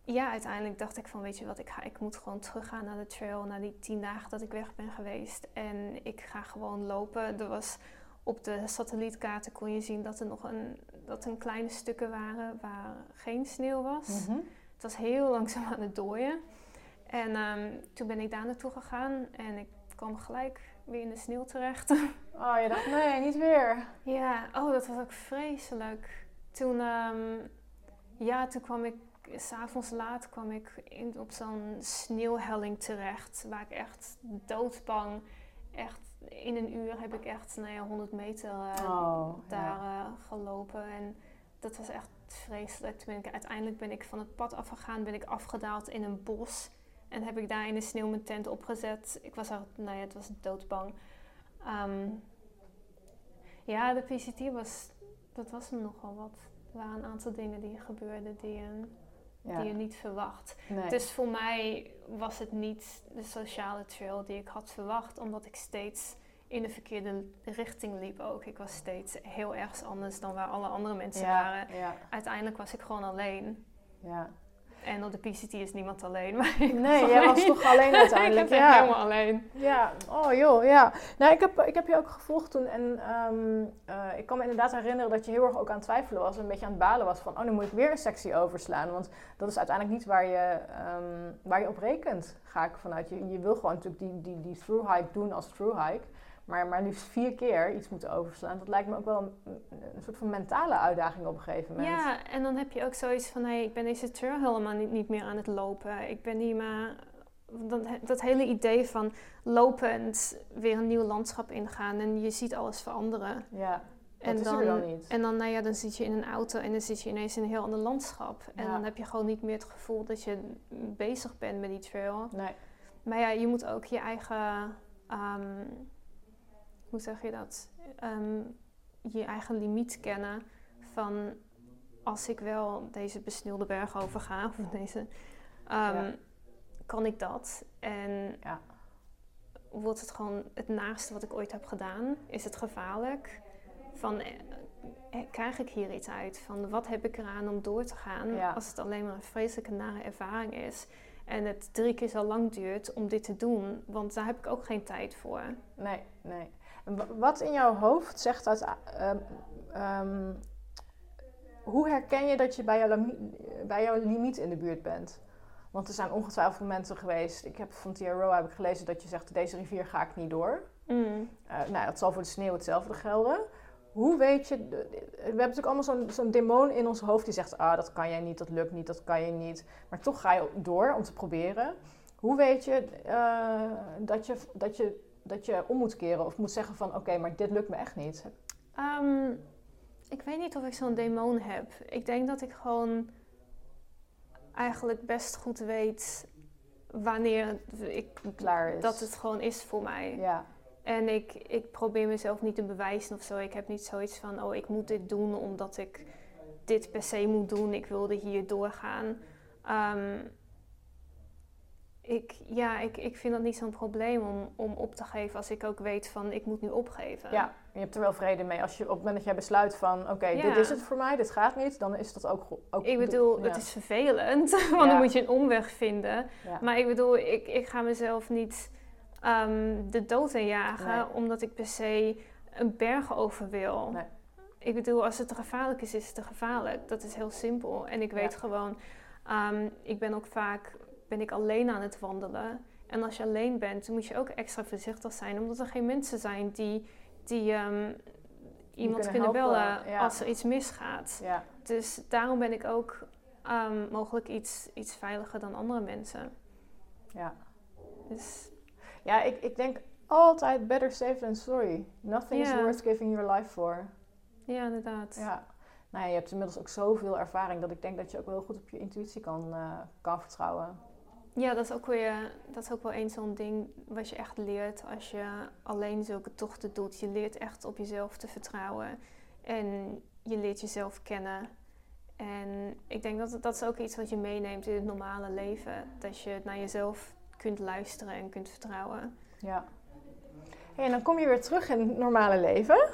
ja, uiteindelijk dacht ik van, weet je wat, ik, ga, ik moet gewoon teruggaan naar de trail, naar die tien dagen dat ik weg ben geweest. En ik ga gewoon lopen. Er was op de satellietkaarten kon je zien dat er nog een, dat er kleine stukken waren waar geen sneeuw was. Mhm. Het was heel langzaam aan het dooien. En ehm, toen ben ik daar naartoe gegaan en ik kwam gelijk weer in de sneeuw terecht. Oh, je dacht, nee, niet weer. Ja, oh, dat was ook vreselijk. Toen, ehm, ja, toen kwam ik, s'avonds laat kwam ik in, op zo'n sneeuwhelling terecht. Waar ik echt doodbang, echt in een uur heb ik echt, nou ja, 100 meter eh, Oh, daar ja. eh, gelopen. En dat was echt vreselijk. Toen ben ik, uiteindelijk ben ik van het pad afgegaan, ben ik afgedaald in een bos. En heb ik daar in de sneeuw mijn tent opgezet. Ik was er, nou ja, het was doodsbang. Ehm, ja, de PCT was, dat was me nogal wat. Er waren een aantal dingen die gebeurden die, je- Ja. die je niet verwacht. Nee. Dus voor mij was het niet de sociale trail die ik had verwacht, omdat ik steeds in de verkeerde richting liep ook. Ik was steeds heel ergens anders dan waar alle andere mensen ja, waren. ja, Uiteindelijk was ik gewoon alleen. ja. En op de PCT is niemand alleen. Maar Nee, jij was toch alleen uiteindelijk? ik ja. helemaal alleen. Ja, oh joh, ja. Nou, ik heb, ik heb je ook gevolgd toen en ehm, eh, ik kan me inderdaad herinneren dat je heel erg ook aan het twijfelen was. Een beetje aan het balen was van, oh nu moet ik weer een sectie overslaan. Want dat is uiteindelijk niet waar je, ehm, waar je op rekent, ga ik vanuit. Je, je wil gewoon natuurlijk die, die, die through hike doen als through hike. Maar, maar liefst vier keer iets moeten overslaan. Dat lijkt me ook wel een, een soort van mentale uitdaging op een gegeven moment. Ja, en dan heb je ook zoiets van, hé, ik ben deze trail helemaal niet, niet meer aan het lopen. Ik ben niet meer... Dat, dat hele idee van lopend weer een nieuw landschap ingaan en je ziet alles veranderen. Ja, dat En is dan, er dan niet. En dan, nou ja, dan zit je in een auto en dan zit je ineens in een heel ander landschap. En Ja. dan heb je gewoon niet meer het gevoel dat je bezig bent met die trail. Nee, Maar ja, je moet ook je eigen, ehm, hoe zeg je dat? Ehm, je eigen limiet kennen van als ik wel deze besneeuwde berg overga, of deze, ehm, kan ik dat? En ja. wordt het gewoon het naaste wat ik ooit heb gedaan? Is het gevaarlijk? Van, eh, eh, krijg ik hier iets uit? Van wat heb ik eraan om door te gaan als het alleen maar een vreselijke nare ervaring is? En het drie keer zo lang duurt om dit te doen, want daar heb ik ook geen tijd voor. Nee, nee. Wat in jouw hoofd zegt dat. Uh, um, hoe herken je dat je bij jouw, bij jouw limiet in de buurt bent? Want er zijn ongetwijfeld momenten geweest. Ik heb van TRO heb ik gelezen dat je zegt: deze rivier ga ik niet door. Mm. Uh, nou, dat zal voor de sneeuw hetzelfde gelden. Hoe weet je, we hebben natuurlijk allemaal zo'n zo'n demon in ons hoofd die zegt, ah, dat kan jij niet, dat lukt niet, dat kan je niet. Maar toch ga je door om te proberen. Hoe weet je, uh, dat, je, dat, je dat je om moet keren of moet zeggen van, oké, maar dit lukt me echt niet? Um, ik weet niet of ik zo'n demon heb. Ik denk dat ik gewoon eigenlijk best goed weet wanneer ik klaar is. Dat het gewoon is voor mij. Ja. En ik, ik probeer mezelf niet te bewijzen of zo. Ik heb niet zoiets van, oh, ik moet dit doen omdat ik dit per se moet doen. Ik wilde hier doorgaan. Um, ik, ja, ik, ik vind dat niet zo'n probleem om, om op te geven als ik ook weet van, ik moet nu opgeven. Ja, je hebt er wel vrede mee. Als je op het moment dat jij besluit van, oké, dit is het voor mij, dit gaat niet, dan is dat ook... ook ik bedoel, het is vervelend, want dan moet je een omweg vinden. Maar ik bedoel, ik, ik ga mezelf niet um, de dood injagen, omdat ik per se een berg over wil. Nee. Ik bedoel, als het te gevaarlijk is, is het te gevaarlijk. Dat is heel simpel. En ik weet gewoon, um, ik ben ook vaak ben ik alleen aan het wandelen. En als je alleen bent, moet je ook extra voorzichtig zijn, omdat er geen mensen zijn die, die um, iemand kunnen, bellen als er iets misgaat. Ja. Dus daarom ben ik ook mogelijk iets, iets veiliger dan andere mensen. Ja. Dus ja, ik, ik denk altijd better safe than sorry. Nothing is worth giving your life for. Ja, inderdaad. Ja. Nou ja, je hebt inmiddels ook zoveel ervaring dat ik denk dat je ook wel heel goed op je intuïtie kan, uh, kan vertrouwen. Ja, dat is ook weer, dat is ook wel een zo'n ding wat je echt leert als je alleen zulke tochten doet. Je leert echt op jezelf te vertrouwen en je leert jezelf kennen. En ik denk dat dat is ook iets wat je meeneemt in het normale leven. Dat je naar jezelf kunt luisteren en kunt vertrouwen. Ja. en dan kom je weer terug in het normale leven.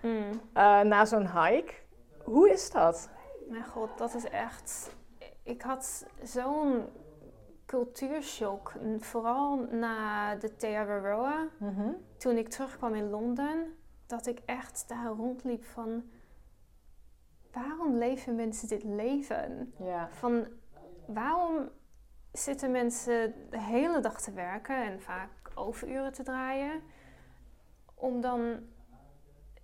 Mm. Uh, na zo'n hike. Hoe is dat? Mijn god, dat is echt... Ik had zo'n cultuurshock. Vooral na de Teararoa. Mm Toen ik terugkwam in Londen. Dat ik echt daar rondliep van... Waarom leven mensen dit leven? Ja. Van waarom zitten mensen de hele dag te werken en vaak overuren te draaien. Om dan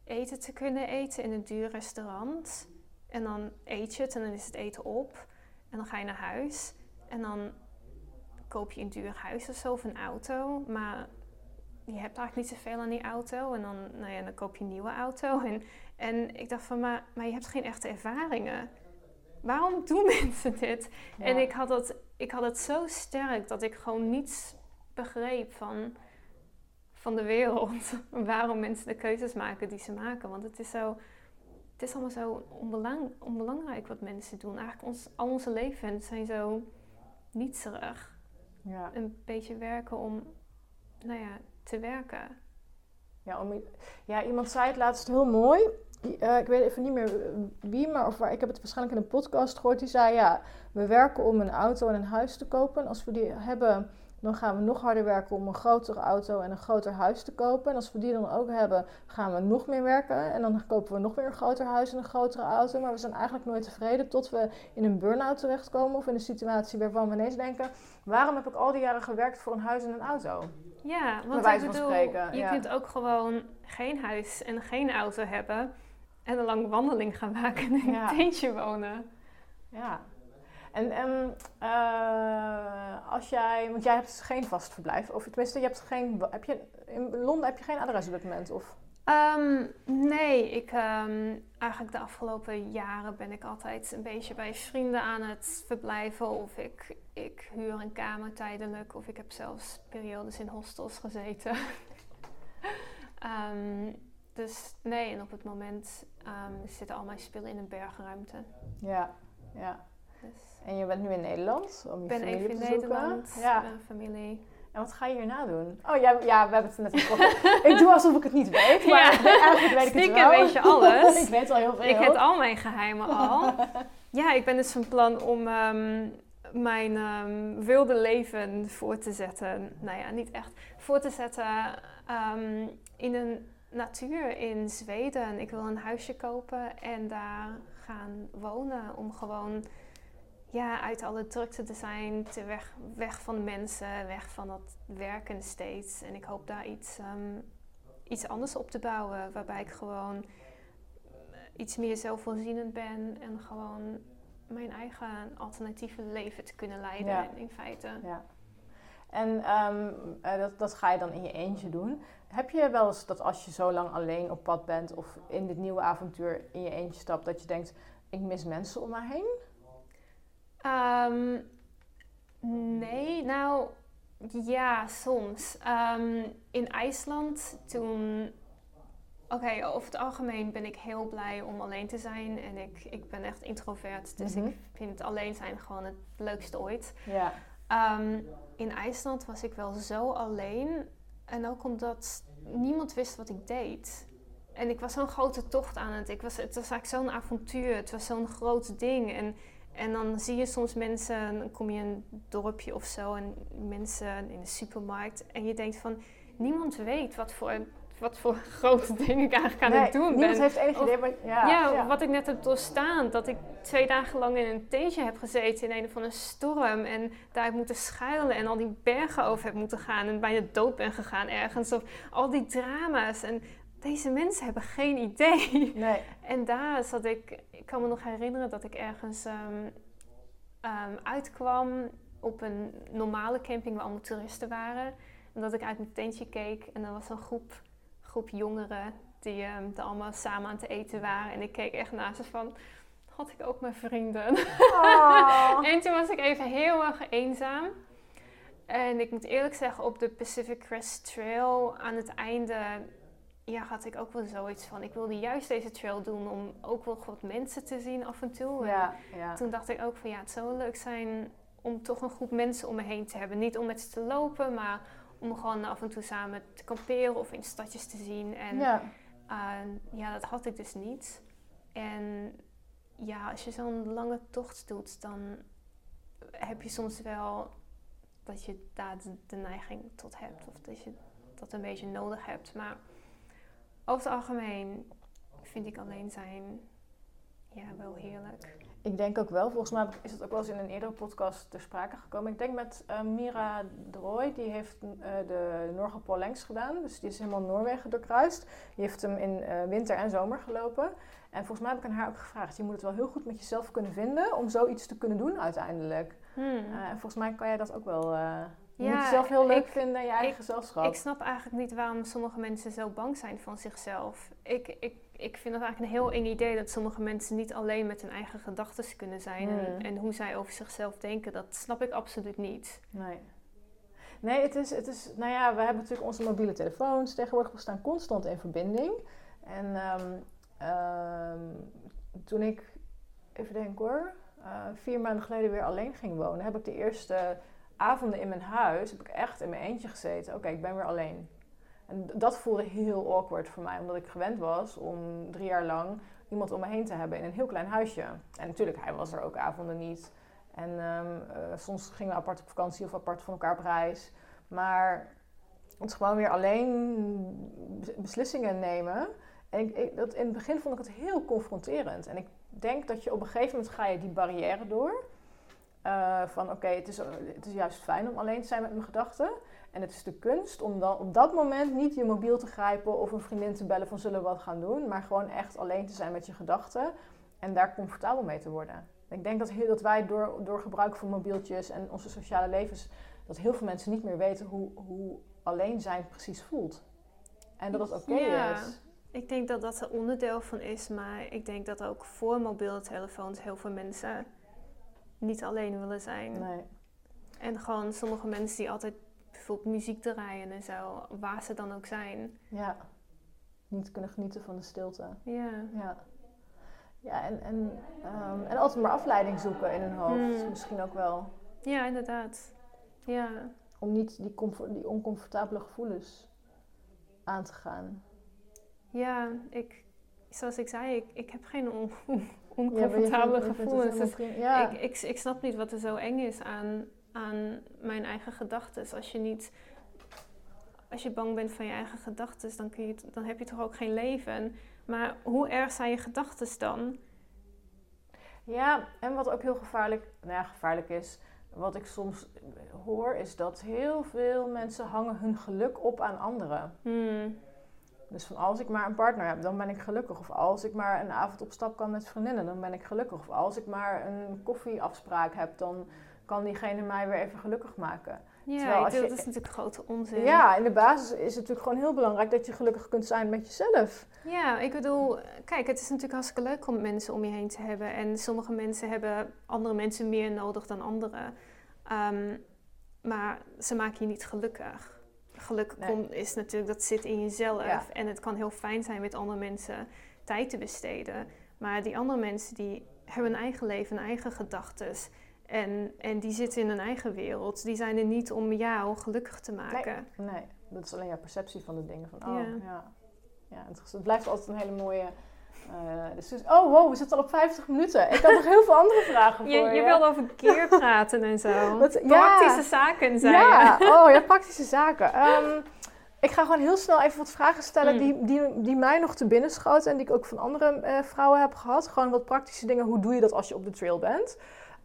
eten te kunnen eten in een duur restaurant. En dan eet je het en dan is het eten op. En dan ga je naar huis. En dan koop je een duur huis of zo of een auto. Maar je hebt eigenlijk niet zoveel aan die auto. En dan, nou ja, dan koop je een nieuwe auto. En, en ik dacht van, maar, maar je hebt geen echte ervaringen waarom doen mensen dit? En ik had, het, ik had het zo sterk dat ik gewoon niets begreep van, van de wereld. waarom mensen de keuzes maken die ze maken. Want het is zo. Het is allemaal zo onbelang, onbelangrijk wat mensen doen. Eigenlijk ons, al onze levens zijn zo nietserig. Ja. Een beetje werken om, nou ja, te werken. Ja, om, ja, iemand zei het laatst heel mooi. Uh, ik weet even niet meer wie, maar of waar, ik heb het waarschijnlijk in een podcast gehoord. Die zei: Ja, we werken om een auto en een huis te kopen. Als we die hebben, dan gaan we nog harder werken om een grotere auto en een groter huis te kopen. En als we die dan ook hebben, gaan we nog meer werken. En dan kopen we nog weer een groter huis en een grotere auto. Maar we zijn eigenlijk nooit tevreden tot we in een burn-out terechtkomen. Of in een situatie waarvan we ineens denken: waarom heb ik al die jaren gewerkt voor een huis en een auto? Ja, want ik bedoel, je kunt ook gewoon geen huis en geen auto hebben en een lange wandeling gaan maken en in een tentje wonen. Ja. En, en uh, als jij, want jij hebt dus geen vast verblijf, of tenminste, je hebt geen, heb je, in Londen heb je geen adres op dit moment, of? Um, nee, ik, um, eigenlijk de afgelopen jaren ben ik altijd een beetje bij vrienden aan het verblijven. Of ik, ik huur een kamer tijdelijk, of ik heb zelfs periodes in hostels gezeten. um, Dus nee, en op het moment zitten al mijn spullen in een bergruimte. Ja, ja. Dus. En je bent nu in Nederland om je ben familie even te in? Nederland, Ja. mijn familie. En wat ga je hierna doen? Oh ja, ja we hebben het net over. ik doe alsof ik het niet weet, maar Ja. eigenlijk weet ik het wel. weet je alles. ik weet al heel veel. Ik heb al mijn geheimen al. ja, ik ben dus van plan om ehm, mijn ehm, wilde leven voor te zetten. Nou ja, niet echt. Voor te zetten ehm, in een natuur in Zweden. Ik wil een huisje kopen en daar gaan wonen. Om gewoon ja, uit alle drukte te zijn. Te weg, weg van de mensen, weg van dat werken steeds. En ik hoop daar iets, ehm, iets anders op te bouwen. Waarbij ik gewoon iets meer zelfvoorzienend ben en gewoon mijn eigen alternatieve leven te kunnen leiden Ja. in feite. Ja. En ehm, eh, dat, dat ga je dan in je eentje doen. Heb je wel eens dat als je zo lang alleen op pad bent of in dit nieuwe avontuur in je eentje stapt, dat je denkt, ik mis mensen om mij heen? Ehm, nee, nou ja, soms. Ehm, in IJsland toen. Oké, over het algemeen ben ik heel blij om alleen te zijn. En ik, ik ben echt introvert. Dus Mhm. ik vind het alleen zijn gewoon het leukste ooit. Ja. Ehm, in IJsland was ik wel zo alleen. En ook omdat niemand wist wat ik deed. En ik was zo'n grote tocht aan het. Ik was, het was eigenlijk zo'n avontuur. Het was zo'n groot ding. En, en dan zie je soms mensen, dan kom je in een dorpje of zo. En mensen in de supermarkt. En je denkt van, niemand weet wat voor, wat voor grote dingen ik eigenlijk aan Nee, het doen niemand ben. heeft enig idee. Maar, ja, Ja, ja. wat ik net heb doorstaan. Dat ik twee dagen lang in een tentje heb gezeten in een of andere storm. En daar heb moeten schuilen en al die bergen over heb moeten gaan. En bijna dood ben gegaan ergens. Of al die drama's. En deze mensen hebben geen idee. Nee. En daar zat ik... Ik kan me nog herinneren dat ik ergens ehm, ehm, uitkwam op een normale camping waar allemaal toeristen waren. En dat ik uit mijn tentje keek en er was een groep, groep jongeren die ehm, er allemaal samen aan het eten waren. En ik keek echt naar ze van, had ik ook mijn vrienden? Oh. En toen was ik even heel erg eenzaam. En ik moet eerlijk zeggen, op de Pacific Crest Trail aan het einde ja, had ik ook wel zoiets van... Ik wilde juist deze trail doen om ook wel wat mensen te zien af en toe. En Ja, ja. toen dacht ik ook van ja, het zou wel leuk zijn om toch een groep mensen om me heen te hebben. Niet om met ze te lopen, maar om gewoon af en toe samen te kamperen of in stadjes te zien. En ja. uh, ja, dat had ik dus niet. En ja, als je zo'n lange tocht doet, dan heb je soms wel dat je daar de, de neiging tot hebt. Of dat je dat een beetje nodig hebt. Maar over het algemeen vind ik alleen zijn ja, wel heerlijk. Ik denk ook wel, volgens mij is het ook wel eens in een eerdere podcast ter sprake gekomen. Ik denk met uh, Mira Droy, die heeft uh, de Noorderpool lengst gedaan. Dus die is helemaal Noorwegen doorkruist. Die heeft hem in uh, winter en zomer gelopen. En volgens mij heb ik aan haar ook gevraagd, je moet het wel heel goed met jezelf kunnen vinden om zoiets te kunnen doen uiteindelijk. Hmm. en volgens mij kan jij dat ook wel... je Ja, moet jezelf heel leuk ik- vinden en je eigen ik- gezelschap. Ik snap eigenlijk niet waarom sommige mensen zo bang zijn van zichzelf. Ik, ik, ik vind het eigenlijk een heel eng idee dat sommige mensen niet alleen met hun eigen gedachten kunnen zijn. En, Hmm. en hoe zij over zichzelf denken, dat snap ik absoluut niet. Nee. Nee, het is, het is, nou ja, we hebben natuurlijk onze mobiele telefoons. Tegenwoordig, we staan constant in verbinding. En ehm, ehm, toen ik, even denken hoor, eh, vier maanden geleden weer alleen ging wonen, heb ik de eerste avonden in mijn huis, heb ik echt in mijn eentje gezeten. Oké, ik ben weer alleen. En dat voelde heel awkward voor mij, omdat ik gewend was om drie jaar lang iemand om me heen te hebben in een heel klein huisje. En natuurlijk, hij was er ook avonden niet. En ehm, eh, soms gingen we apart op vakantie of apart van elkaar op reis. Maar het gewoon weer alleen bes- beslissingen nemen. En ik- dat, in het begin vond ik het heel confronterend. En ik denk dat je op een gegeven moment ga je die barrière door. Eh, van oké, het, is, het is juist fijn om alleen te zijn met mijn gedachten. En het is de kunst om dan op dat moment niet je mobiel te grijpen of een vriendin te bellen van zullen we wat gaan doen. Maar gewoon echt alleen te zijn met je gedachten en daar comfortabel mee te worden. Ik denk dat, heel, dat wij door, door gebruik van mobieltjes en onze sociale levens, dat heel veel mensen niet meer weten hoe, hoe alleen zijn precies voelt. En dat het oké Ja. is. Ik denk dat dat er onderdeel van is, maar ik denk dat ook voor mobiele telefoons heel veel mensen niet alleen willen zijn. Nee. En gewoon sommige mensen die altijd bijvoorbeeld muziek draaien en zo, waar ze dan ook zijn. Ja. niet kunnen genieten van de stilte. Ja. Ja. Ja, en, en, ehm, en altijd maar afleiding zoeken in hun hoofd. Hmm. Misschien ook wel. Ja, inderdaad. Ja. Om niet die, comfort, die oncomfortabele gevoelens aan te gaan. Ja, ik, zoals ik zei, ik, ik heb geen on, Ja, oncomfortabele het gevoelens. Dus. Ja. ik, ik, ik snap niet wat er zo eng is aan, aan mijn eigen gedachten. Als je niet... Als je bang bent van je eigen gedachten, dan, kun je, dan heb je toch ook geen leven. Maar hoe erg zijn je gedachten dan? Ja, en wat ook heel gevaarlijk, nou ja, gevaarlijk is, wat ik soms hoor, is dat heel veel mensen hangen hun geluk op aan anderen. Hmm. Dus van als ik maar een partner heb, dan ben ik gelukkig. Of als ik maar een avond op stap kan met vriendinnen, dan ben ik gelukkig. Of als ik maar een koffieafspraak heb, dan kan diegene mij weer even gelukkig maken. Ja, Terwijl als je- dat is natuurlijk grote onzin. Ja, in de basis is het natuurlijk gewoon heel belangrijk dat je gelukkig kunt zijn met jezelf. Ja, ik bedoel, kijk, het is natuurlijk hartstikke leuk om mensen om je heen te hebben. En sommige mensen hebben andere mensen meer nodig dan anderen. Ehm, maar ze maken je niet gelukkig. Geluk Nee. komt- is natuurlijk, dat zit in jezelf. Ja. En het kan heel fijn zijn met andere mensen tijd te besteden. Maar die andere mensen die hebben een eigen leven, een eigen gedachten. En, en die zitten in een eigen wereld. Die zijn er niet om jou gelukkig te maken. Nee, dat is alleen jouw perceptie van de dingen. Van, oh, Ja. ja. ja. het blijft altijd een hele mooie... eh discussie. oh, wow, we zitten al op 50 minuten. Ik had nog heel veel andere vragen voor Je, je. je wilde over keer praten en zo. Ja. Praktische zaken zijn. Ja, oh ja, praktische zaken. Ehm, ik ga gewoon heel snel even wat vragen stellen Mm. die, die, die mij nog te binnen schoten en die ik ook van andere eh, vrouwen heb gehad. Gewoon wat praktische dingen. Hoe doe je dat als je op de trail bent?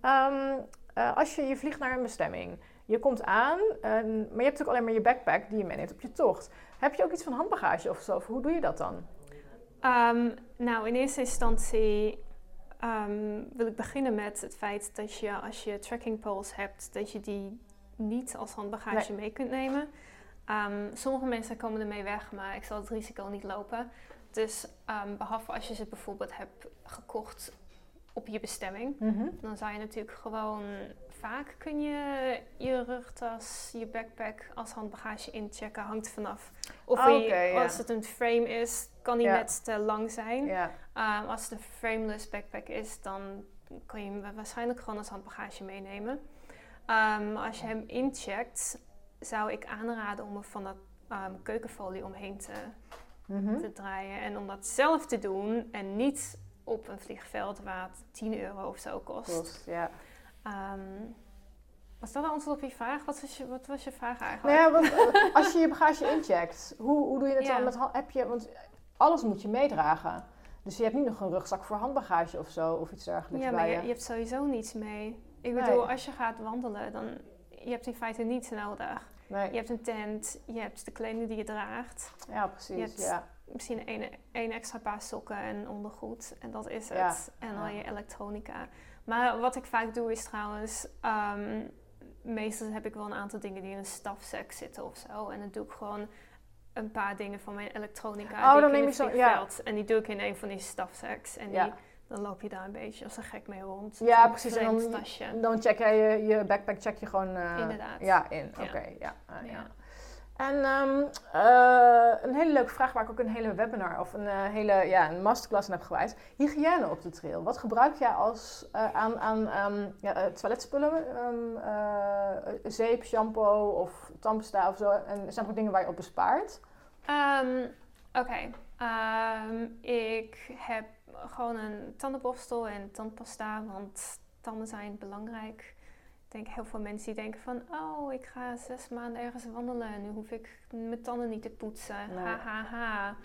Ehm, eh, als je, je vliegt naar een bestemming, je komt aan, en- maar je hebt natuurlijk alleen maar je backpack die je meeneemt op je tocht. Heb je ook iets van handbagage of zo? Of hoe doe je dat dan? Ehm, nou, in eerste instantie ehm, wil ik beginnen met het feit dat je als je tracking poles hebt, dat je die niet als handbagage mee kunt nemen. Ehm, sommige mensen komen ermee weg, maar ik zal het risico niet lopen. Dus behalve als je ze bijvoorbeeld hebt gekocht op je bestemming, dan zou je natuurlijk gewoon vaak kun je je rugtas, je backpack als handbagage inchecken. Hangt vanaf of Ah, je- oké, ja. als het een frame is, kan die Ja. net te lang zijn. Ja, Ehm, als het een frameless backpack is, dan kan je hem wa- waarschijnlijk gewoon als handbagage meenemen. Ehm, als je hem incheckt, zou ik aanraden om er van dat ehm, keukenfolie omheen te, Mhm. te draaien. En om dat zelf te doen en niet op een vliegveld waar het 10 euro of zo kost. Klopt, ja. Ehm, was dat een antwoord op je vraag? Wat was je, wat was je vraag Nou eigenlijk? ja, want, eh, als je je bagage incheckt, hoe, hoe doe je Ja. dan met heb je, Want alles moet je meedragen. Dus je hebt niet nog een rugzak voor handbagage of zo, of iets dergelijks Ja, maar bij je, je. je hebt sowieso niets mee. Ik Nee. bedoel, als je gaat wandelen, dan je hebt in feite niets nodig. Nee, Je hebt een tent, je hebt de kleding die je draagt. ja, precies. je hebt- ja. Misschien één, één extra paar sokken en ondergoed. En dat is het. En dan ja. je elektronica. Maar wat ik vaak doe is trouwens... ehm, meestal heb ik wel een aantal dingen die in een stafzak zitten of zo. En dan doe ik gewoon een paar dingen van mijn elektronica. Oh, die dan ik in neem je zo- ja. En die doe ik in een van die stafzaks. En Ja. die, dan loop je daar een beetje als een gek mee rond. Ja, precies. En dan, tasje. dan check jij je, je backpack check je gewoon Inderdaad. Ja, in. Oké, ja. ah, ja. Ja. En ehm, eh, een hele leuke vraag waar ik ook een hele webinar of een eh, hele ja, een masterclass aan heb gewijd. Hygiëne op de trail. Wat gebruik jij als eh, aan, aan ehm, ja, toiletspullen? Ehm, eh, zeep, shampoo of tandpasta of zo? En zijn er ook dingen waar je op bespaart? Oké, ik heb gewoon een tandenborstel en tandpasta, want tanden zijn belangrijk. Ik denk heel veel mensen die denken van, oh, ik ga zes maanden ergens wandelen en nu hoef ik mijn tanden niet te poetsen. Nee. Ha, ha, ha.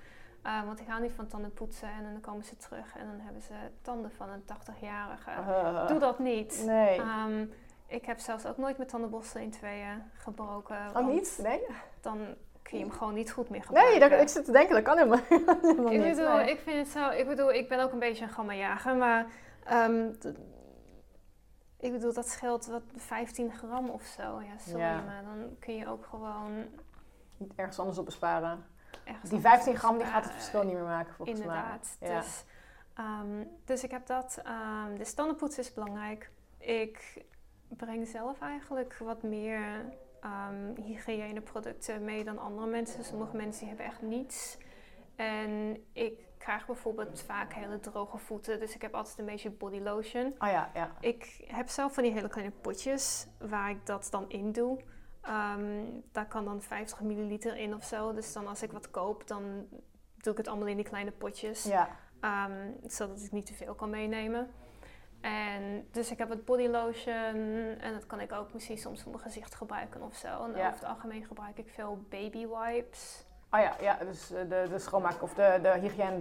Eh, want ik hou niet van tanden poetsen en dan komen ze terug en dan hebben ze tanden van een 80-jarige. Eh, Doe dat niet. Nee. Ehm, ik heb zelfs ook nooit mijn tandenborstel in tweeën gebroken. oh, niet? Nee? Dan kun je hem gewoon niet goed meer gebruiken. Nee, dat, ik zit te denken, dat kan helemaal, helemaal Ik niet. bedoel, Nee. ik vind het zo. Ik bedoel, ik ben ook een beetje een gammajager, maar ehm, ik bedoel, dat scheelt wat 15 gram of zo. Ja, sorry, Ja. maar dan kun je ook gewoon Niet ergens anders op besparen. ergens Die anders 15 gram die gaat het verschil niet meer maken, volgens Inderdaad. mij. Ja. Dus, ehm, dus ik heb dat. ehm de standaardpoets is belangrijk. Ik breng zelf eigenlijk wat meer ehm hygiëneproducten mee dan andere mensen. Sommige mensen die hebben echt niets. En ik krijg bijvoorbeeld vaak hele droge voeten. Dus ik heb altijd een beetje body lotion. Oh ja, ja. Ik heb zelf van die hele kleine potjes waar ik dat dan in doe. Ehm, daar kan dan 50 milliliter in of zo. Dus dan als ik wat koop, dan doe ik het allemaal in die kleine potjes. Ja, Ehm, zodat ik niet te veel kan meenemen. En dus ik heb het body lotion en dat kan ik ook misschien soms voor mijn gezicht gebruiken of zo. En Ja. over het algemeen gebruik ik veel baby wipes. Oh ja, ja dus eh, de, de schoonmaak of de, de hygiëne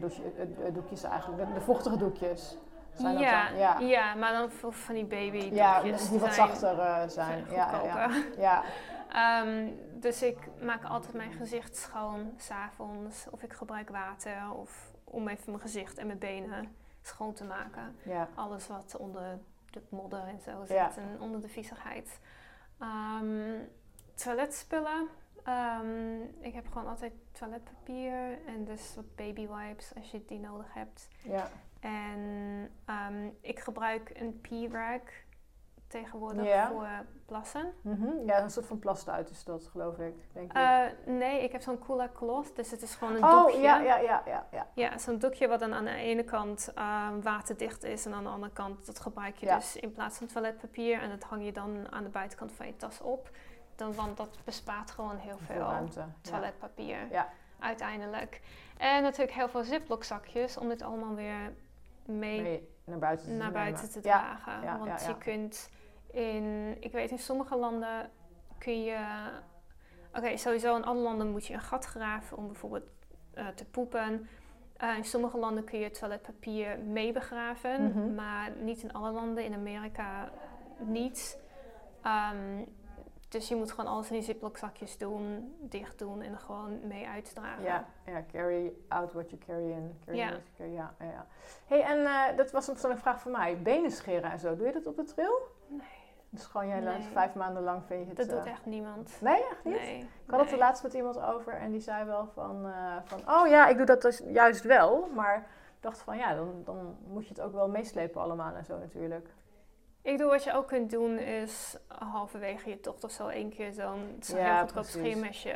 doekjes eigenlijk, de, de vochtige doekjes. Zijn dat Ja, dan? Ja, ja, maar dan van die baby ja die wat zijn- zachter eh, zijn. zijn Ja, ja, ja. Ehm, dus ik maak altijd mijn gezicht schoon s'avonds. Of ik gebruik water of om even mijn gezicht en mijn benen schoon te maken. ja. Alles wat onder de modder en zo zit en onder de viezigheid. Ehm, toiletspullen. Ehm, ik heb gewoon altijd toiletpapier en dus wat baby wipes als je die nodig hebt. ja. En ehm, ik gebruik een pee-rag tegenwoordig Ja. voor plassen. Mhm. Ja, een soort van plastuit is dat, geloof ik. Denk ik. Eh, nee, ik heb zo'n Coola Cloth, dus het is gewoon een oh, doekje. ja, ja, ja, ja, ja. Ja, zo'n doekje wat dan aan de ene kant ehm, waterdicht is en aan de andere kant dat gebruik je Ja. dus in plaats van toiletpapier en dat hang je dan aan de buitenkant van je tas op. Dan, want dat bespaart gewoon heel Veel veel ruimte. Toiletpapier Ja. uiteindelijk. En natuurlijk heel veel ziploc zakjes om dit allemaal weer mee Mee naar buiten te naar nemen. buiten te Ja, dragen. ja, Want je kunt in, ik weet in sommige landen kun je, oké sowieso in alle landen moet je een gat graven om bijvoorbeeld eh, te poepen. Eh, in sommige landen kun je toiletpapier mee begraven, Mhm. maar niet in alle landen. In Amerika niet. Ehm, dus je moet gewoon alles in die ziploc zakjes doen, dicht doen en er gewoon mee uitdragen. Ja, ja, carry out what you carry in. Carry Ja. carry, ja, ja, ja. hey, en eh, dat was een persoonlijke vraag van mij. Benen scheren en zo, doe je dat op de trail? Nee. Dus gewoon jij Nee. vijf maanden lang vind je het... Dat doet eh, echt niemand. Nee, echt niet? Nee. Ik had het er nee. laatst met iemand over en die zei wel van, eh, van oh ja, ik doe dat dus juist wel. Maar ik dacht van ja, dan, dan moet je het ook wel meeslepen allemaal en zo natuurlijk. Ik doe wat je ook kunt doen is halverwege je tocht of zo één keer zo'n Ja, heel goedkoop scheermesje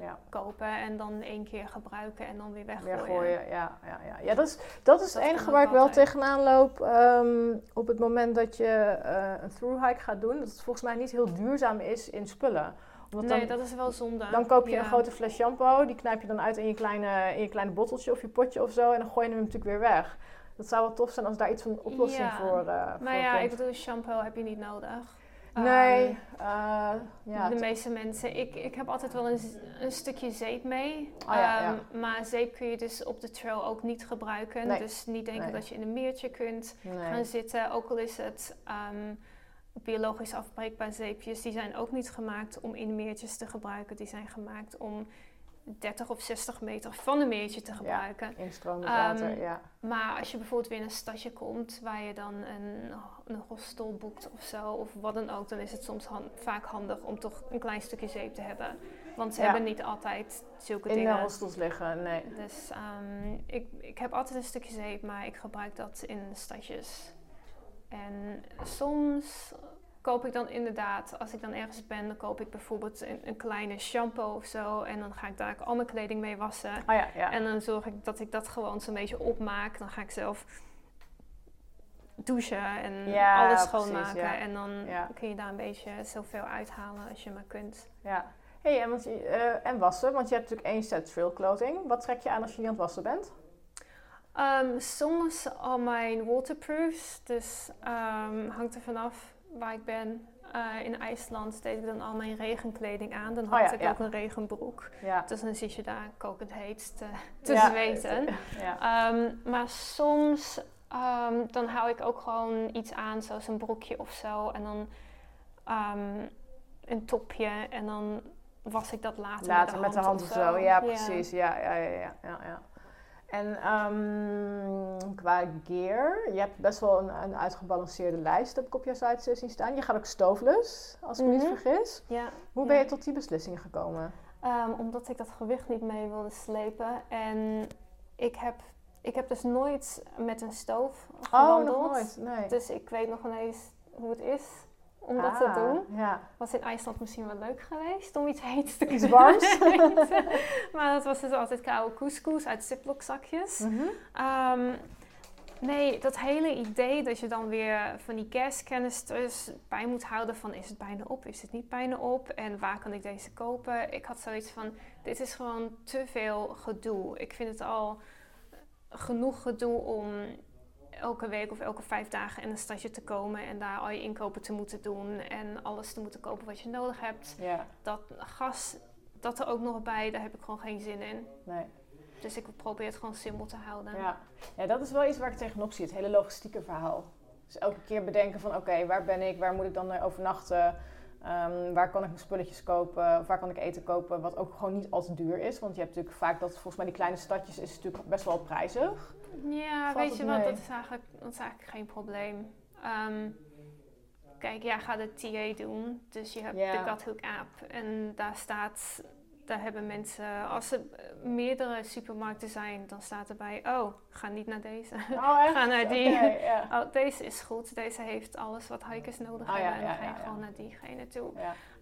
Ja, kopen en dan één keer gebruiken en dan weer weggooien. weggooien. Ja, ja, ja. ja dat is, dat is Dat het enige waar ik wel altijd. tegenaan loop ehm, op het moment dat je eh, een through-hike gaat doen. Dat het volgens mij niet heel duurzaam is in spullen. Nee, dan, dat is wel zonde. dan koop je Ja. een grote fles shampoo, die knijp je dan uit in je, kleine, in je kleine botteltje of je potje of zo en dan gooi je hem natuurlijk weer weg. Dat zou wel tof zijn als daar iets van een oplossing Ja. voor, eh Maar voor ja, ik bedoel, shampoo heb je niet nodig. Nee, Ehm, eh, ja. de meeste mensen. Ik, ik heb altijd wel een, een stukje zeep mee. Oh ja, ja. Ehm, Maar zeep kun je dus op de trail ook niet gebruiken. Nee. Dus niet denken Nee. dat je in een meertje kunt nee. gaan zitten. Ook al is het ehm, biologisch afbreekbaar zeepjes. Die zijn ook niet gemaakt om in meertjes te gebruiken. Die zijn gemaakt om 30 of 60 meter van een meertje te gebruiken. Instromend Ehm, water, ja. Maar als je bijvoorbeeld weer in een stadje komt waar je dan een, een hostel boekt of zo, of wat dan ook, dan is het soms vaak handig om toch een klein stukje zeep te hebben. Want ze Ja. hebben niet altijd zulke In de dingen. hostels liggen, nee. Dus ehm, ik, ik heb altijd een stukje zeep, maar ik gebruik dat in stadjes. En soms koop ik dan inderdaad, als ik dan ergens ben, dan koop ik bijvoorbeeld een, een kleine shampoo of zo. En dan ga ik daar al mijn kleding mee wassen. Oh ja, ja. En dan zorg ik dat ik dat gewoon zo'n beetje opmaak. Dan ga ik zelf douchen en Ja, alles schoonmaken. ja. En dan kun je daar een beetje zoveel uithalen als je maar kunt. ja. Hey, en, want, eh, en wassen, want je hebt natuurlijk één set trail clothing. Wat trek je aan als je niet aan het wassen bent? Ehm, soms al mijn waterproofs, dus ehm, hangt er vanaf waar ik ben. Eh, in IJsland deed ik dan al mijn regenkleding aan. Dan had Oh ja, ik ja. ook een regenbroek. Ja. Dus dan zit je daar kokend heet te, te Ja, zweten. Ja. Ehm, maar soms ehm, dan hou ik ook gewoon iets aan, zoals een broekje of zo. En dan ehm, een topje en dan was ik dat later, Later met de hand of zo. Ja, Ja. precies. Ja, ja, ja, ja, ja, ja. En ehm, qua gear, je hebt best wel een, een uitgebalanceerde lijst, heb ik op jouw site zien staan. Je gaat ook stoveless, als ik me Mhm. niet vergis. Ja. Hoe ben je tot die beslissing gekomen? Ehm, omdat ik dat gewicht niet mee wilde slepen. En ik heb, ik heb dus nooit met een stoof Oh, gewandeld. nog nooit. Nee. Dus ik weet nog ineens hoe het is. Om dat te Ah, doen. Ja. Was in IJsland misschien wel leuk geweest om iets heets te Iets kunnen warms? maar dat was dus altijd koude couscous uit ziploc zakjes. Mhm. Ehm, nee, dat hele idee dat je dan weer van die kerstkennis bij moet houden van is het bijna op, is het niet bijna op en waar kan ik deze kopen? Ik had zoiets van, dit is gewoon te veel gedoe. Ik vind het al genoeg gedoe om elke week of elke vijf dagen in een stadje te komen en daar al je inkopen te moeten doen en alles te moeten kopen wat je nodig hebt. Ja, Dat gas, dat er ook nog bij, daar heb ik gewoon geen zin in. nee. Dus ik probeer het gewoon simpel te houden. Ja. ja, dat is wel iets waar ik tegenop zie, het hele logistieke verhaal. Dus elke keer bedenken van oké, waar ben ik, waar moet ik dan eh, overnachten, Ehm, waar kan ik mijn spulletjes kopen, of waar kan ik eten kopen, wat ook gewoon niet al te duur is. Want je hebt natuurlijk vaak dat, volgens mij die kleine stadjes is natuurlijk best wel prijzig. Ja, Valt weet het je wat, mee? dat is, eigenlijk, dat is eigenlijk geen probleem. Ehm, kijk, jij gaat de TA doen, dus je hebt de Gathook app. En daar staat, daar hebben mensen, als er meerdere supermarkten zijn, dan staat erbij, oh, ga niet naar deze. Oh, echt? Ga naar die. Oh, deze is goed, deze heeft alles wat hikers nodig Oh, ja, hebben. En dan ja, ga je ja, gewoon naar diegene toe.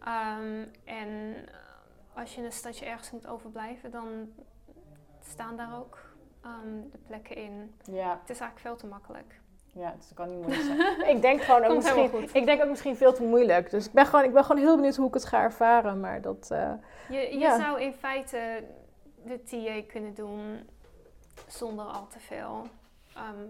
Ehm, en als je een stadje ergens moet overblijven, dan staan daar ook ehm, de plekken in. ja, Het is eigenlijk veel te makkelijk. ja, het kan niet moeilijk zijn. ik denk gewoon ook misschien, ik denk ook misschien veel te moeilijk. Dus ik ben gewoon, ik ben gewoon heel benieuwd hoe ik het ga ervaren. Maar dat, eh, Je, je Ja. zou in feite de TA kunnen doen zonder al te veel ehm,